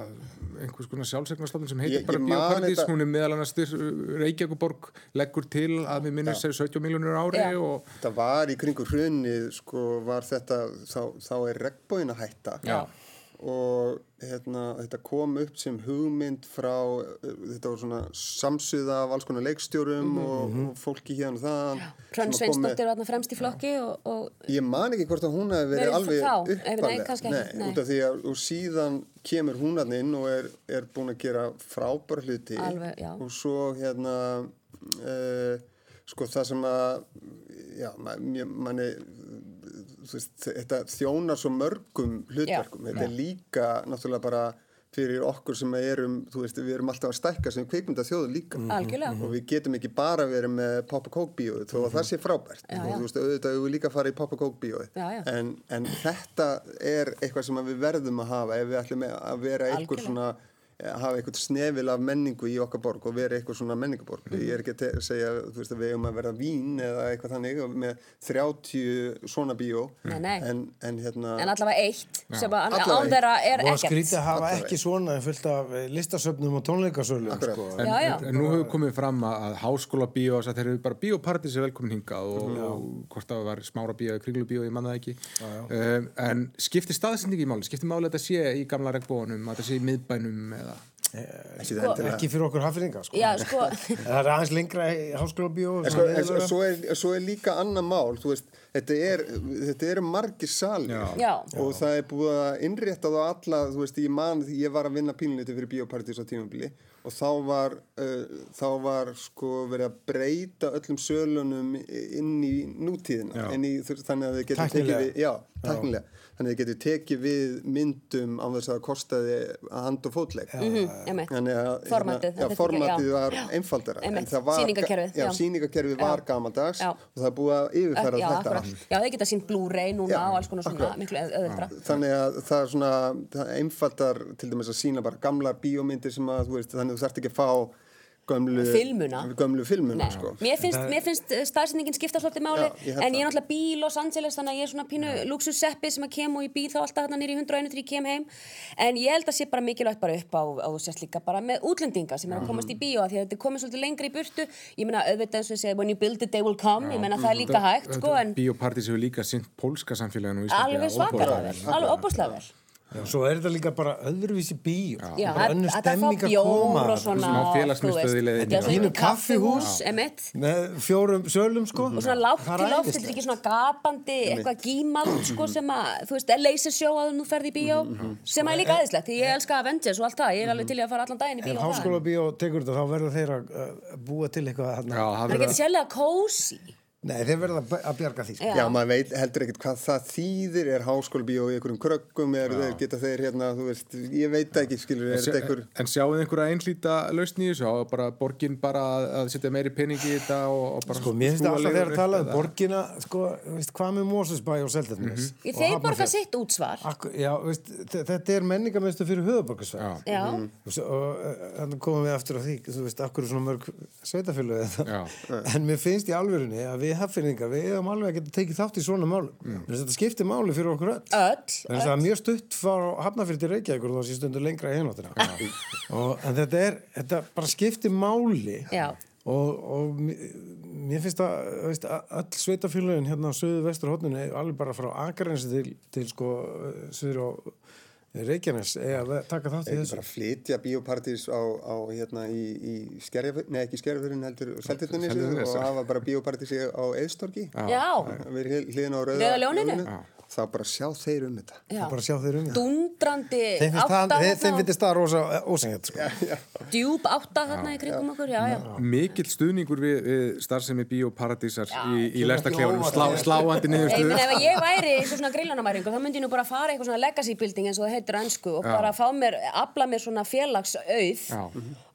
einhvers konar sjálfsegnarstofnun sem heitir Ég- bara þetta- hún er meðal annars styr, Minnum sér 17 miljónur ári Já. og það var í kringu hrunni sko var þetta þá, þá er regnbóin að hætta Já. og hérna, þetta kom upp sem hugmynd frá þetta var svona samsuða af alls konar leikstjórum og, og fólki hérna og þaðan Hrönn Sveinsdóttir var þarna fremst í flokki og, og Ég man ekki hvort að hún hefði verið alveg þá? Nei, nei, uppalega. út af því að síðan kemur hún hann inn og er, er búin að gera frábær hluti Alveg, já. og svo hérna uh, sko það sem að já, manni þú veist, þetta þjónar svo mörgum hlutverkum, þetta er líka náttúrulega bara fyrir okkur sem erum, þú veist, við erum alltaf að stækka sem kveikmynda þjóðu líka algjörlega. og við getum ekki bara verið með Pop and Coke bíóið þó að það sé frábært. Já, og já. þú veist, auðvitað við líka fara í Pop and Coke bíóið. Já, já. en, en þetta er eitthvað sem að við verðum að hafa ef við ætlum að vera einhver svona hafa eitthvað snefil af menningu í okkar borg og vera eitthvað svona menningaborg Mhm. ég er ekki að segja þú veist, að við eigum að verða vín eða eitthvað þannig og með 30 svona bíó Nei, nei. En, en hérna En allavega eitt sem að Allavega án þeirra er Og ekkert. skrítið að hafa Allavega. ekki svona fullt af eh, listasöfnum og tónleikasölum, Akkurat. sko. En, Já, já. en, en nú hefur komið fram að, að háskóla bíó þeir eru bara bíópartís er velkomin hingað og, og hvort það var smára bíó eða kringlu bíó, ég manna það ekki um, en skiptir staðsendingi í máli skiptir máli að þetta sé í gamla regnbónum að þetta sé í miðbænum eða ekki það endilega Ekki fyrir okkur hafringa, sko. Já, sko, Það er aðeins lengra í háskóla bíó. En sko, svo, svo, er, svo er líka annað mál þú veist, þetta, er, þetta eru margir salir Já. Já. og það er búið að innrétta þá alla þú veist, ég man, ég var að vinna pínliti fyrir biopartís á tímabili og þá var uh, þá var sko verið að breyta öllum sölunum inn í nútíðina Já. inn í, þú veist, þannig að þið getur tekið við já, tæknilega, þannig að þið getur tekið við myndum á þess að það kostaði að hand og fótleik mhm, einmitt. Þannig að Formatið, hérna, já, þetta er formatið já. var einfaldara en það var- já, já. Já. gamaldags Já. og það er búið að yfirfæra Já, þetta. Já, þeir geta sínt Blu-ray núna og alls konar svona miklu öðvöldra. þannig að það er svona það einfaldar til dæmis að sína bara gamlar bíómyndir sem að þú veist þannig að þú þarft ekki að fá gömlu Filmuna. gömlu filmuna sko. mér finnst, finnst uh, staðsendingin skipta svolítið máli, Já, ég en ég er náttúrulega bíl Los Angeles, þannig að ég er svona pínu luxusseppi sem að kem og ég býð þá alltaf hérna nýri 101 þegar ég kem heim, en ég held að sé bara mikilvægt bara upp á, á þú sést líka bara með útlendinga sem er að komast í bíó, af því að þetta er komið svolítið lengri í burtu, ég meina auðvitað eins og ég segi, when you build it they will come, ég meina það er líka hægt, sko, en Bíópartís hefur líka sýnt pólska samfélaginu alveg að Já, svo er þetta líka bara öðruvísi bíó. Já, bara önnur stemming að bjór koma. og svona Smá og, svona Fínu kaffihús, Með fjórum sölum, sko. og svona er loft, æðislegt. þetta er ekki. svona gapandi eitthvað gímald, sko, sem að þú veist, lasersjó að þú ferð í bíó sem að er líka aðeinslegt, því ég elska Avengers og allt það. Ég er alveg til í að fara allan daginn í bíó og það. háskóla bíó tekur þetta, þá verður þeir að uh, búa til eitthvað það er ekki sérlega kósi Nei, þeir verða að bjarga því, sko. Já. Maður veit heldur ekkert hvað það þýðir er háskólabíó í einhverjum kröggum er þeir, geta þeir hérna, þú veist, ég veit ekki skilur, er þetta einhver En sjáuð einhverja einhlýta lausn í þessu á bara borgin bara að, að setja meiri pening í þetta og, og bara Sko, mér finnst það alltaf þegar að tala um borgina, sko, veist, hvað með Mósusbæ og Seldarnes? Mhm. Ég þeir borga sitt útsvar Akkur, já, veist, þe- þetta er menningamestur fyrir höfuborgarsvæð. Já, Og, og við er að við eigum alveg að geta tekið þátt í svona málum. Mm. Þetta skiptir máli fyrir okkur öll. öll það er mjög stutt frá hafnafyrir til Reykjavíkur og það sé stundur lengra í og, en þetta er, þetta bara skiptir máli Já. og, og mér- finnst að öll sveitafélagin hérna á söðu vestur hóttunni alveg bara frá Akarensi til, til sko söður á Reykjanes eða að taka þátt í Eða þessu. bara flytja bíópartís á, á hérna í, í skerjafyrin, nei ekki skerjafyrin heldur Seltjarnarnesi. og hafa bara bíópartís á Eðstorgi Já, við hliðin á rauða, Rauða ljóninu. Þá bara sjá þeir um þetta. Já. Bara sjá þeir um það. Dundrandi Þeim finnst það, átta þeim, finnst það rosa ósengjart sko. djúb átta þarna í kringum okkur, já, já. Mikill stuðningur við, við starfsemi Bíóparadísar Já. í, í lestaklefanum, ekki slá, sláandi meina ef ég væri í svona grillanamæringu þá myndi ég nú bara fara eitthvað svona legacy building eins og það heitir á ennsku og bara fá mér, afla mér svona félagsauð Já.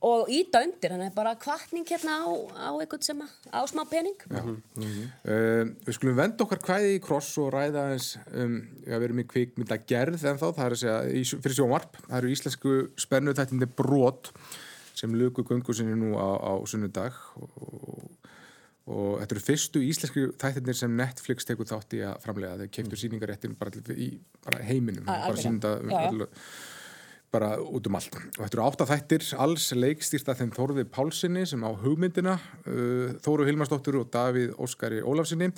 og íta undir, þannig bara kvartning hérna á, á eitthvað sem að, á smá pening. Uh, við skulum venda okkar kvæði í kross og ræða eins um, já, við erum í kvikmynda gerð en þá, það er að segja, í, fyrir sjónvarp. Það eru íslensku spennu þættindi brot sem luku göngu sinni nú á, á sunnudag og, og þetta eru fyrstu íslensku þættindir sem Netflix tekur þátt í að framlega þeir keftur síningaréttin bara, í bara heiminum bara sínda Já, já. Um, bara út um allt. Og þetta eru átta þættir alls leikstýrt af þeim Þórði Pálsini sem á hugmyndina uh, Þóru Hilmarsdóttur og Davíð Óskari Ólafsinni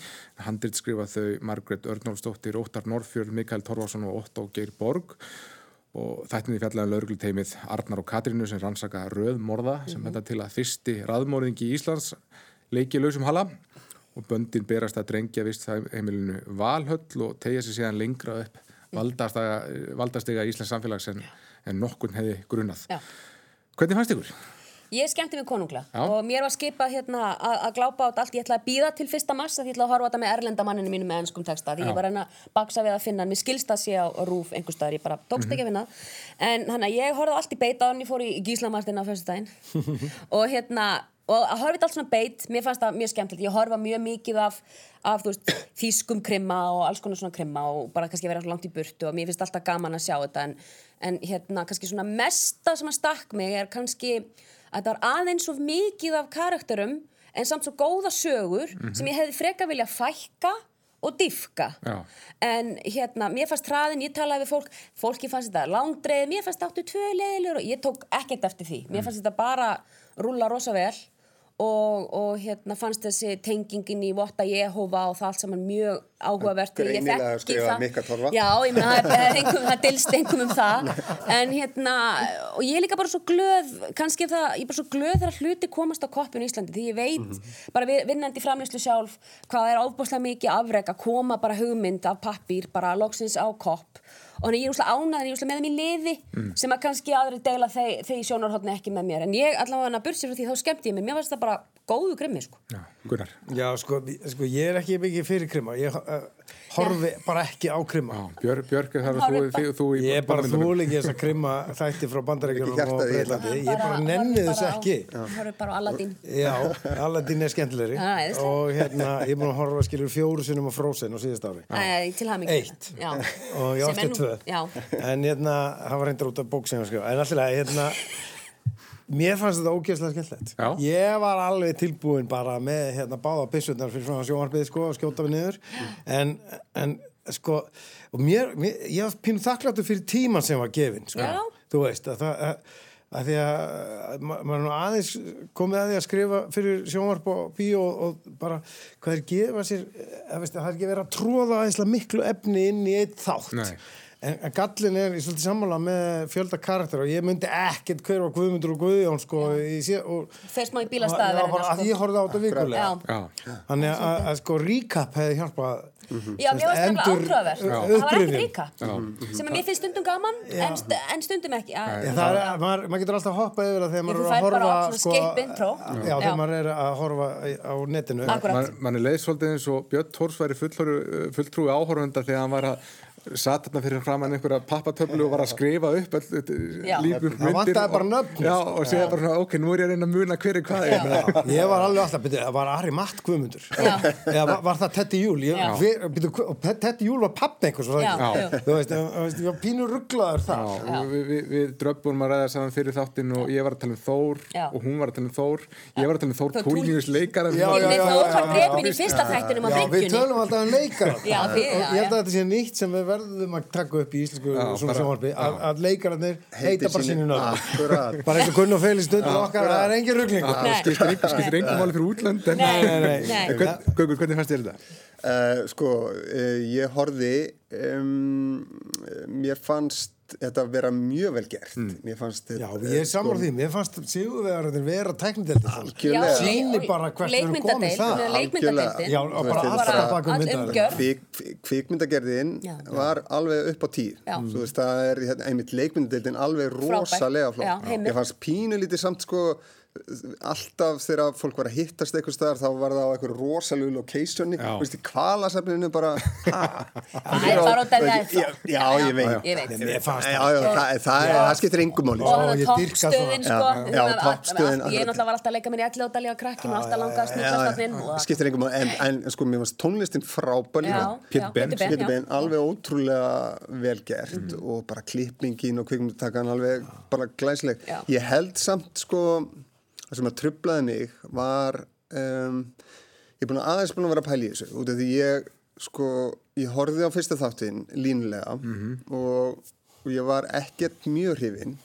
handrit skrifa þau Margrét Örnólfsdóttir, Óttar Norrfjörn Mikael Torfarsson og Otto Geir Borg. Og þættinni fjallaðan laurugluteimið Arnar og Katrínu sem rannsaka röðmorða sem þetta til að fyrsti raðmorðingi í Íslands leiki lausum hala. Og böndin berast að drengja vist heimilinu Valhöll og tegja sér síðan lengra upp valdastega, Íslands samfélags en, en nokkun hefði grunað. Já. Hvernig fannst ykkur? Ég skemmti mig konungla Já. og mér var skipað hérna að glápa át allt, ég ætlaði að býða til fyrsta mars að ég ætlaði að horfa þetta með erlenda manninu mínu með ennskum texta því Já. ég var að baksa við að finna hann, mér skilst að sé á rúf einhver staðar, ég bara tókst ekki að finna það. en hann að ég horfði allt í beit á hann, ég fór í Gíslamartin á daginn og hérna og að horfa þetta allt svona beit, mér fannst það mjög skemmtilegt. Ég horfa mjög mikið af, af veist, þýskum krimma og alls konar svona krimma og bara kannski vera langt í burtu og mér finnst alltaf gaman að sjá þetta. En, en hérna kannski svona mesta sem að stakk mig er kannski að þetta var aðeins svo mikið af karakterum en samt svo góða sögur sem ég hefði freka vilja fækka og diffka Já. en hérna, mér fannst hraðin, ég talaði við fólk fólki fannst þetta langdreið, mér fannst áttu tvö leðilegur og ég tók ekkert eftir því. Mér fannst þetta bara rúlla rosa vel og, og hérna fannst þessi tengingin í Votta Jehova og það allt saman mjög áhugavert Ég þekki það-. Já, ég meina, það er einhverjum, það dilst einhverjum um það en hérna, og ég er líka bara svo glöð kannski það, ég er bara svo glöð þegar hluti komast á koppinu í Íslandi, því ég veit Mhm. bara við, vinnandi framlýslu sjálf hvað er ofbúslega mikið afreg að koma bara hugmynd af pappír, bara loksins á kopp og þannig ég er úslega ánæður, ég er úslega með þeim í liði Mm. sem að kannski aðri deila þeir, þeir í sjónarhóttni ekki með mér en ég allavega að bursi frá því þá skemmti ég mig, mér fannst það bara góðu grimmi sko. Já, Gunnar. Já, sko, sko, ég er ekki mikið fyrir krimma. Ég uh, horfi bara ekki á krimma. Björg, Björg er þar Horfir þú, þú í Ég er bara barnamyndunum. þúl ekki þess að krimma þætti frá bandarækjunum Ekki og Breitlandi. Ég bara þessu bara á- ekki. horfir bara á Aladdin Já, Aladdin er skemmtilegri æðislega. og hérna, ég er búin að horfa skilur fjóru sinnum á Frozen á síðast ári Eitt. og ég átti er tvö en hérna, það var reyndar út af bók sem ég var að skrifa en alltaf, hérna mér fannst þetta ógeðslega skemmtilegt ég var alveg tilbúin bara með hérna báða pissurnar fyrir svona sjónvarpið sko og skjóta við niður en, en sko og mér, mér, ég var pínu þakkláttur fyrir tíman sem var gefin sko. Já. þú veist að það að, að því að ma- maður nú aðeins komið að því að skrifa fyrir sjónvarp og bíó og, og bara hvað er gefa sér að, veist, að það er ekki verið að tróða aðeinslega miklu efni inn í eitt þátt Nei. En, en gallin er í svolítið sammála með fjölda karakter og ég myndi ekkert hver var Guðmundur og Guðjón sko í sé, og, fer smá í Já, bílastæði bara að ég horfði á þetta vikulega þannig að, sko recap hefði hjálpað Já, mér varst nefnilega Endur- átrúðavert. Já. Það var ekkert upprifjun. ríka. Sem að mér finnst stundum gaman, en, st en stundum ekki. En það er, maður, maður getur alltaf hoppað yfir það þegar maður er að horfa intro. Já, þegar maður er að horfa á netinu Akkurat. Man, man er leið svolítið eins og Björn Tórs væri fulltrúi, fulltrúi áhorfunda þegar hann var að satt þarna fyrir framann einhverja pappatöflu og var að skrifa upp Já. lífum bara nöfn. Já, og segja bara svona, ok, nú er ég að reyna að muna hver er hvað er Já, ég var alveg alltaf, byrju, það var Ari Matt Guðmundur Já. eða var, var það Teddy Júl ég, Já. og Teddy Júl var pappi einhvers var það Já, ekki? já. þú veist, þú veist, ég var pínur rugglaður það Já, og við, við, við dröbbum að ræða saman fyrir þáttinn og ég var að tala um Þór Já. og hún var að tala um Þór ég var að tala um Þór Þór Já, Ég já, já, þú já, var já, drepin í já. fyrsta þættinum á Já, við tölum alltaf um Já, og já, ég held já. að þetta sé nýtt sem við verðum að taka upp í íslensku sjónvarpi að, að leikararnir heita bara sínu nöfn bara eins og Gunn og Feli stundum okkar það er engin Nei. skiptir engum máli fyrir útlönd Gaukur, hvernig fannst þér þetta? Uh, sko, uh, ég horfði um, mér fannst þetta vera mjög vel gert. Mér fannst Já, þetta ég er samar því, mér fannst sigurvegararnir vera Algjörlega. Sýnir bara hvert við erum komin það. Leikmyndadeildin. Já, og bara alltaf bara bakum. Kvik, kvikmyndagerðin var alveg upp á Já. þú veist það er hérna, einmitt leikmyndadeildin alveg rosalega flott. Ég fannst pínu lítið samt sko alltaf þegar fólk var að hittast eitthvað staðar þá var það á eitthvað veist í kvalasafninu bara Það er bara út af því að- já, ég veit. Það, það, það skiptir engum máli. Og það ég dýrka toppstöðin sko. Ég náttúrulega var alltaf að leika mér í elli og dali á krakkin og alltaf langa að snúkast skiptir engum máli. En, en sko mér fannst tónlistin frábæl Já, Pétur Ben, alveg ótrúlega vel gert og bara klippingin og kvikmyndatakan alveg bara glæsleg ég held samt sko það sem að trublaði mig var um, ég er búin að aðeins búin að vera að pæla í þessu út af því ég sko ég horfði á fyrsta þáttin línulega og, og ég var ekkert mjög hrifin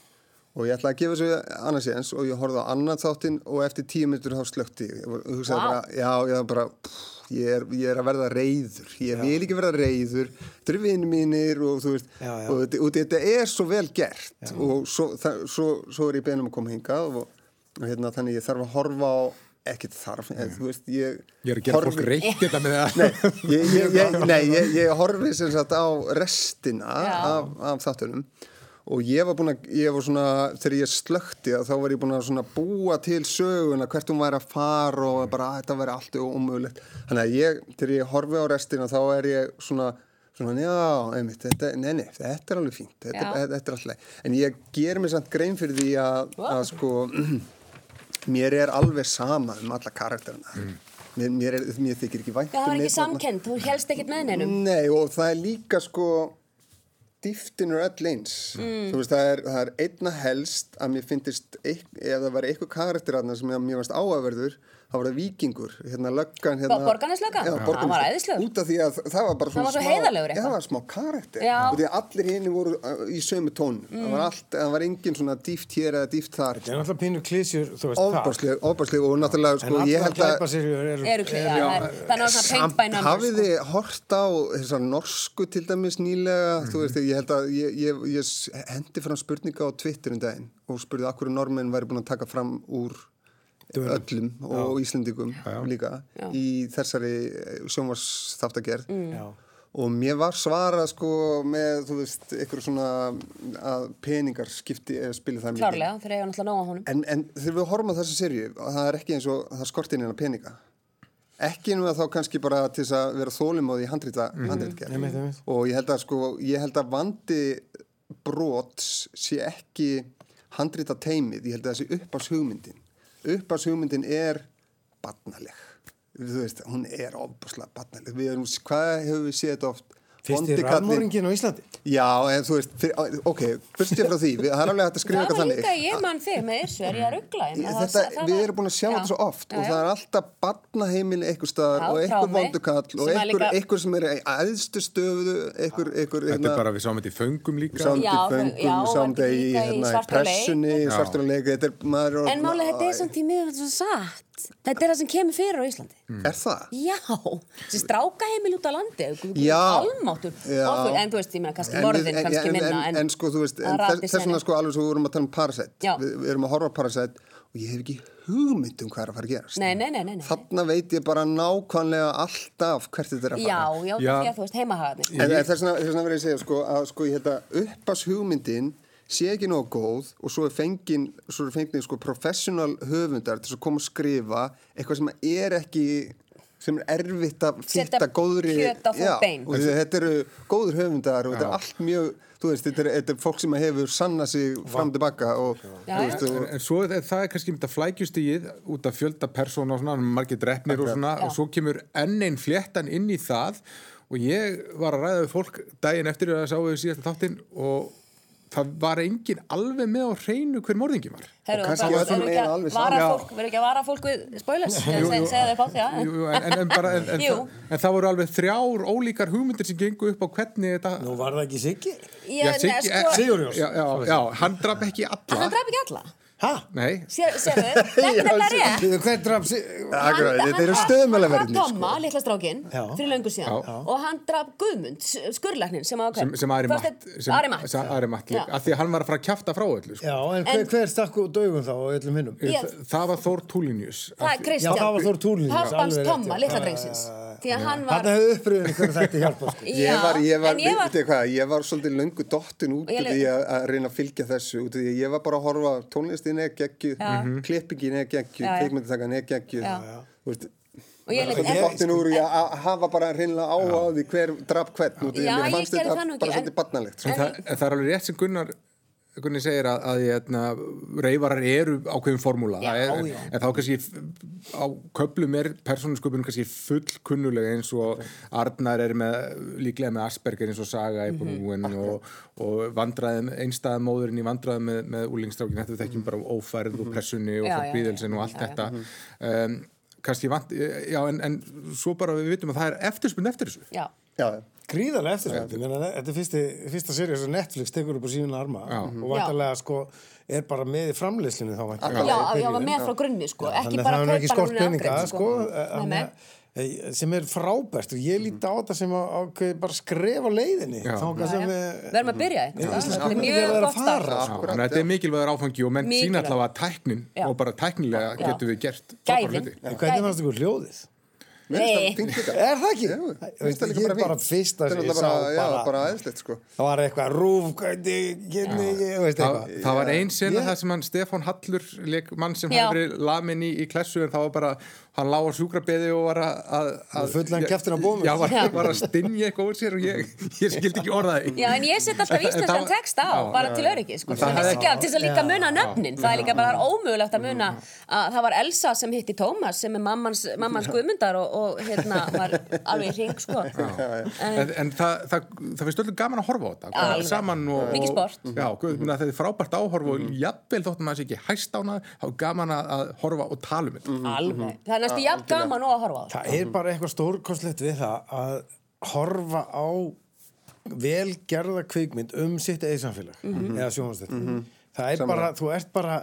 og ég ætlaði að gefa þessu annars eins og ég horfði á annan þáttin og eftir tíu minnur þá slökti ég og hugsaði Vá. bara, já, ég var bara pff, ég er, ég er að verða reyður ég vil ekki verða reyður vinni mínir og þú veist Já, já. og, þetta- og þetta er svo vel gert og svo, það, svo, svo er ég beðin um að koma hingað og, og hérna þannig ég þarf að horfa á ekkert þarf, en, þú veist ég, Ég er að gera fólk reykt þetta með það. Nei, ég, ég, ég, nei, ég, ég horfi sem sagt á restina af, af þáttunum. Og ég var búin að, ég var svona, þegar ég slökti þá var ég búin að svona búa til söguna hvert hún væri að fara og bara að þetta væri allt ómögulegt. Þannig að ég, þegar ég horfi á restina þá er ég svona, svona, já, einmitt, þetta, nei, nei, þetta er alveg fínt, þetta, þetta er alltaf. En ég ger mér samt grein fyrir því að, að sko, mér er alveg sama um alla karakterina. Mér, mér, er, mér þykir ekki vænt Já, það var um ekki samkend, þú helst ekkert með neinum Nei og það er líka sko dýftin er öll eins Mm. þú veist það er, það er einna helst að mér finnist ef það var eitthvað karakter aðna sem mér varst áhugaverður þá var það vikingur, hérna löggan hérna, Bo- Borgarneslöggan? Borgarneslöggan. Hann var æðislegur. út af því að það var bara svona var svo smá, eitthvað. það var smá karakter og því að allir henni voru uh, í sömu tón það var allt, það var engin svona dýft hér eða dýft þar Það er náttúrulega pínu klísjur, þú veist það ofbásleg, ofbásleg og náttúrulega sko, En ég allar held að glæpaserjur eru Eru það er- það er numbers hafið þið hort á þessar norsku til dæmis nýlega Mhm. þú veist, ég held að ég, ég, ég s- hendi fram spurninga á Twitter um daginn og spurði akkur normenn væri búin að taka fram úr öllum og Íslendingum líka Já. í þessari sjónvarsþáttagerð Mm. Og mér var svarað sko með, þú veist, ykkur svona að peningar skipti eða spili það mikið. Klárlega, þeir eiga náttúrulega nóg á honum. En, en þegar við horfum á þessu serju, það er ekki eins og það skortir inn að peninga. Ekki nú að þá kannski bara til þess að vera þólum á því handrita, mm handritgerð. Einmitt, einmitt. Og ég held að sko, ég held að vandi brots sé ekki handrita teimið, ég held að þessi uppás hugmyndin. Uppás hugmyndin er barnaleg. Þú veist, hún er ofbúslega barnaleg. Við erum, hvað hefur við séð oft? Fyrst í rafmóringin á Íslandi? Já, en þú veist, fyrir, ok, byrstið frá því, við, það er alveg hægt að skrifa Það eitthvað var þannig. líka ég mann fyrir með þessu, er ég að ruggla? Þetta, við erum búin að sjá þetta svo oft og það er alltaf barnaheimili einhver staðar Já, og einhver trámi, vondukall og einhver sem er í æðstu stöðu einhver, einhver Þetta er bara, við sáum þetta í föngum líka. sáum Já, til þau- föngum, já, sáum var þetta í, í hérna, í pressunni, Já. svarturleik, þetta er maður er En málega þetta er samt í miður þetta er það sem kemur fyrir á Íslandi. Er það? Já, þessi strákaheimil út á landi, almáttur. En þú veist, ég meina kannski En morðin, en- kannski en- minna. en, en sko þú veist, en þess, vegna sko alveg svo við vorum að tala um Parasite Já. við, við erum að horfa á Parasite og ég hef ekki hugmynd um hvað er að fara að gerast Nei, nei, nei, nei. nei. þarna veit ég bara nákvæmlega alltaf hvert þetta er að fara Já, já, Já. því að þú veist, heimahagarnir. En, en þess vegna verður ég að segja sko, að sko, ég held að uppas hugmyndin sé ekki nógu góð og svo er fengin, svo er fengin sko, professional höfundar til að koma að skrifa eitthvað sem er ekki sem er erfitt að fýtta góðri kjöt á þau bein. og þetta eru góður höfundar og þetta er allt mjög þú veist, þetta er, þetta er fólk sem hefur sanna sig fram tilbaka og, Já, þú veist, En, og en svo er það er kannski þetta flækjustígið út af fjölda persóna og svona, margir drefnir og svona Já. og svo kemur enn einn fléttan inn í það. Og ég var að ræða við fólk daginn eftir að sáu við síðasta þáttinn og það var engin alveg með á hreinu hver morðingi var. Herru, Og kannski verður ekki ekki að vara fólk við spoilers, jú. segja þau pátt, já. En, en, en, en, en, það, en voru alveg þrjár ólíkar hugmyndir sem gengu upp á hvernig þetta Nú var það ekki Siggi Ég, Siggi- sko, Sigurjós. já, já, já, hann draf ekki alla hann draf ekki alla. Hæ? Nei, Sér, sérðu, þetta er draf Hann- þetta eru stöðmælaverðinir Hann sko. Tomma, litla strákin, Já. fyrir löngu síðan Já. og hann draf Guðmund, skurlæknin sem að sem, sem Ari Matt sem- Ari Matt sem Ari Matt líka, Já. af því að hann var að fara að kjafta frá öllu sko. Já, en hver, En- hver stakk út dögum þá og öllum hinnum? Ég- Þa- það var Þór er Kristján Já, það var Þór Túlín Pappans Tomma, litla drengsins Því að hann var Þarna hefði uppröðin hvernig þetta hjálpa sko. Ég var, ég var, ég var hvað, ég var svolítið löngu dottin út því að, að reyna að fylgja þessu út af því að ég var bara að horfa á tónlistin er geggjuð, Já. klippingin er er geggjuð Já. Þú veist, og ég úr í að að hafa bara reynilega á á því hver draf hvern út af því Já, að mér ég fannst gerði þetta það nú ekki, bara en- svolítið barnalegt sko. það, það er alveg rétt sem Gunnar Gunni segir að, að hérna, reyfarar eru ákveðin formúla er, já. en þá kannski á köplum er persónusköpun kannski fullkunnulega eins og Arnar er með, líklega með Asperger eins og Saga í Mhm. brúin og, og vandræðum, einstæða móðurinn í vandræðum með, með úlingstrákin, þetta þekkjum bara ófærð og pressunni og Mhm. Já, já, fólkvíðelsin og allt já, já. þetta um, kannski vant, já en, en svo bara við vitum að það er eftirspunni eftir þessu Já, Já, Gríðarlega eftirspændi, þetta er fyrsti, fyrsta serið sem Netflix tekur upp á síðan arma. Já. og vantarlega sko er bara með í framleyslinu þá væntanlega. Já, í já, var með frá grunni sko, ekki Þannig að bara ekki kaupa núna peninga afgreitt, sko, að- sem er frábært. Og ég líti á þetta sem að, að bara skrefa leiðinni. Já. Já, já. Verðum að byrja Þetta. er mjög að gott. Já, að þetta er mikilvægur áfangi og menn sína allavega tæknin Já. og bara tæknilega Já. getum við gert hvernig fannst ykkur hljóðið? Nei. Er það ekki? Ég er bara sem er ég sá bara, já, bara bara aðeinslegt sko. Það var eitthvað rúf, hvernig, hvernig, þú veist Það, eitthvað. Það var ein sena það sem hann Stefán Hallur leik mann sem hafði verið lamin í, í klessu en það var bara, hann lá á sjúkrabeði og var að, að, að fullan kjafturinn á bómur. Já, var, var að stinja eitthvað úr sér og ég, ég skildi ekki orðaði Já, en ég set alltaf En það- íslenskan það- text á, já, bara já, til öryggi, sko. Til það að þess að líka Já. muna nöfnin. Það er líka bara ómögulegt að muna að það var Elsa sem hitti Tómas sem er mammans, mammans guðmundar og, og hérna var alveg í ring, sko. En, en það, það, það finnst öllu gaman að horfa á þetta saman og, Mikið sport. Já, guð, minna, það er frábært áhorf og jafnvel þóttum maður sé ekki hæst ána þá er gaman að, að horfa og tala um þetta Alveg. Það næstu jafn gaman og að horfa á það. Það er bara eitthvað stórkostlegt við það að horfa á velgerða kvikmynd um sitt eða samfélag eða sjónvastætti það er bara, þú ert bara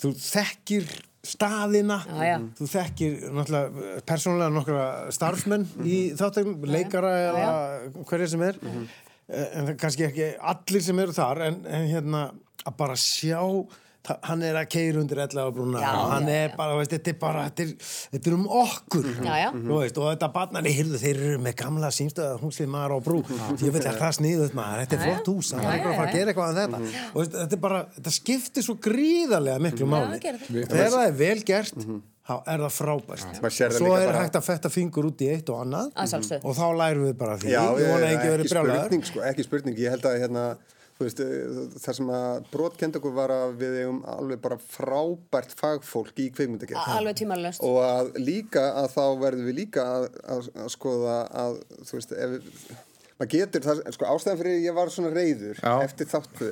þú þekkir staðina Já, já. þú þekkir náttúrulega persónulega nokkra starfsmenn í þáttökum, leikara Já, eða hverja sem er. En það er kannski ekki allir sem eru þar en, en hérna að bara sjá hann er að keira undir ella á brúna Já, og hann já, er já. bara, veist, þetta er bara þetta er, um okkur. Já, já. Þú veist, og þetta barnarni, heyrðu, þeir eru með gamla símstöða húslið maður á brú ég vil að það sniðuð maður, þetta er Já, já. flott hús hann Já, er eitthvað að fara já, að gera eitthvað að þetta. Og veist, þetta bara, þetta skiptir svo gríðarlega miklu máli. og þegar það er vel gert þá er það frábært. Það svo er bara- hægt að fetta fingur út í eitt og annað. Og þá lærum við bara af því. Já, ekki spurning, sko, ekki spurning, ég held að hérna, veist, eh, það sem að brotkend okkur var að við eigum alveg bara frábært fagfólk í kveikmyndagerð alveg tímalöst. Og að líka að þá verðum við líka að, að, að skoða að þú veist, ef við maður getur það, sko ástæðan fyrir ég var svona reyður Já. eftir þáttu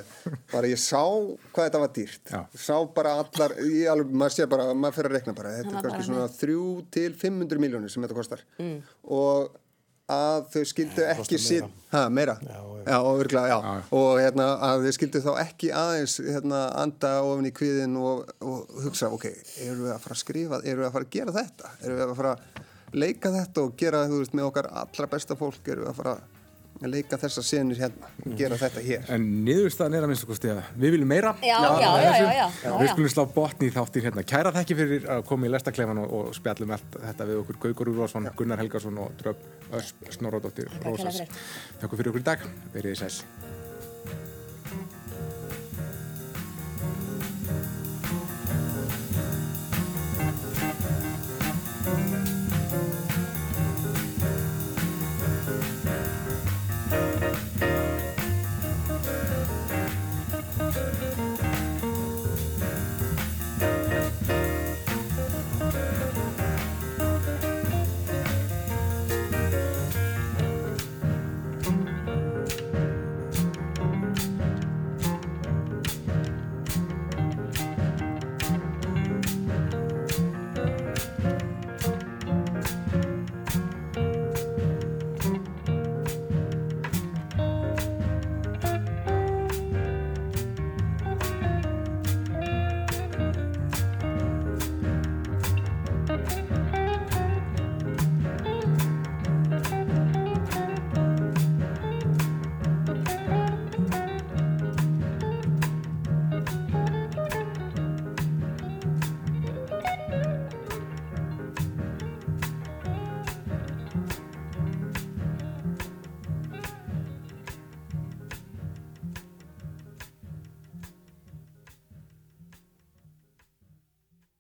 bara ég sá hvað þetta var dýrt. Já. sá bara allar, ég alveg, maður sé bara maður fyrir að rekna bara, þetta er kannski svona þrjú til 500 miljónir sem þetta kostar. Og að þau skildu ekki ha, meira? Já, já, já. Já. og hérna að þau skildu þá ekki aðeins hérna, anda ofin í kviðin og, og hugsa, ok, eru við að fara að skrifa eru við að fara að gera þetta? Eru við að fara að leika þetta og gera, þú veist, með okkar allra besta fólk? Eru við að fara að leika þessa senur hérna, gera þetta hér. En niðurstaðan er að minnst okkur að við viljum meira. Já, já, já, já, já, já, Við skulum slá botni í þáttir hérna. Kæra þekki fyrir að koma í lestaklefan og, og spjallum allt þetta við okkur. Gaugur Úrvarsson, Gunnar Helgason og Dröf Ösp Snorradóttir. Rósas fyrir. Þakku fyrir okkur í dag, verið þið sæs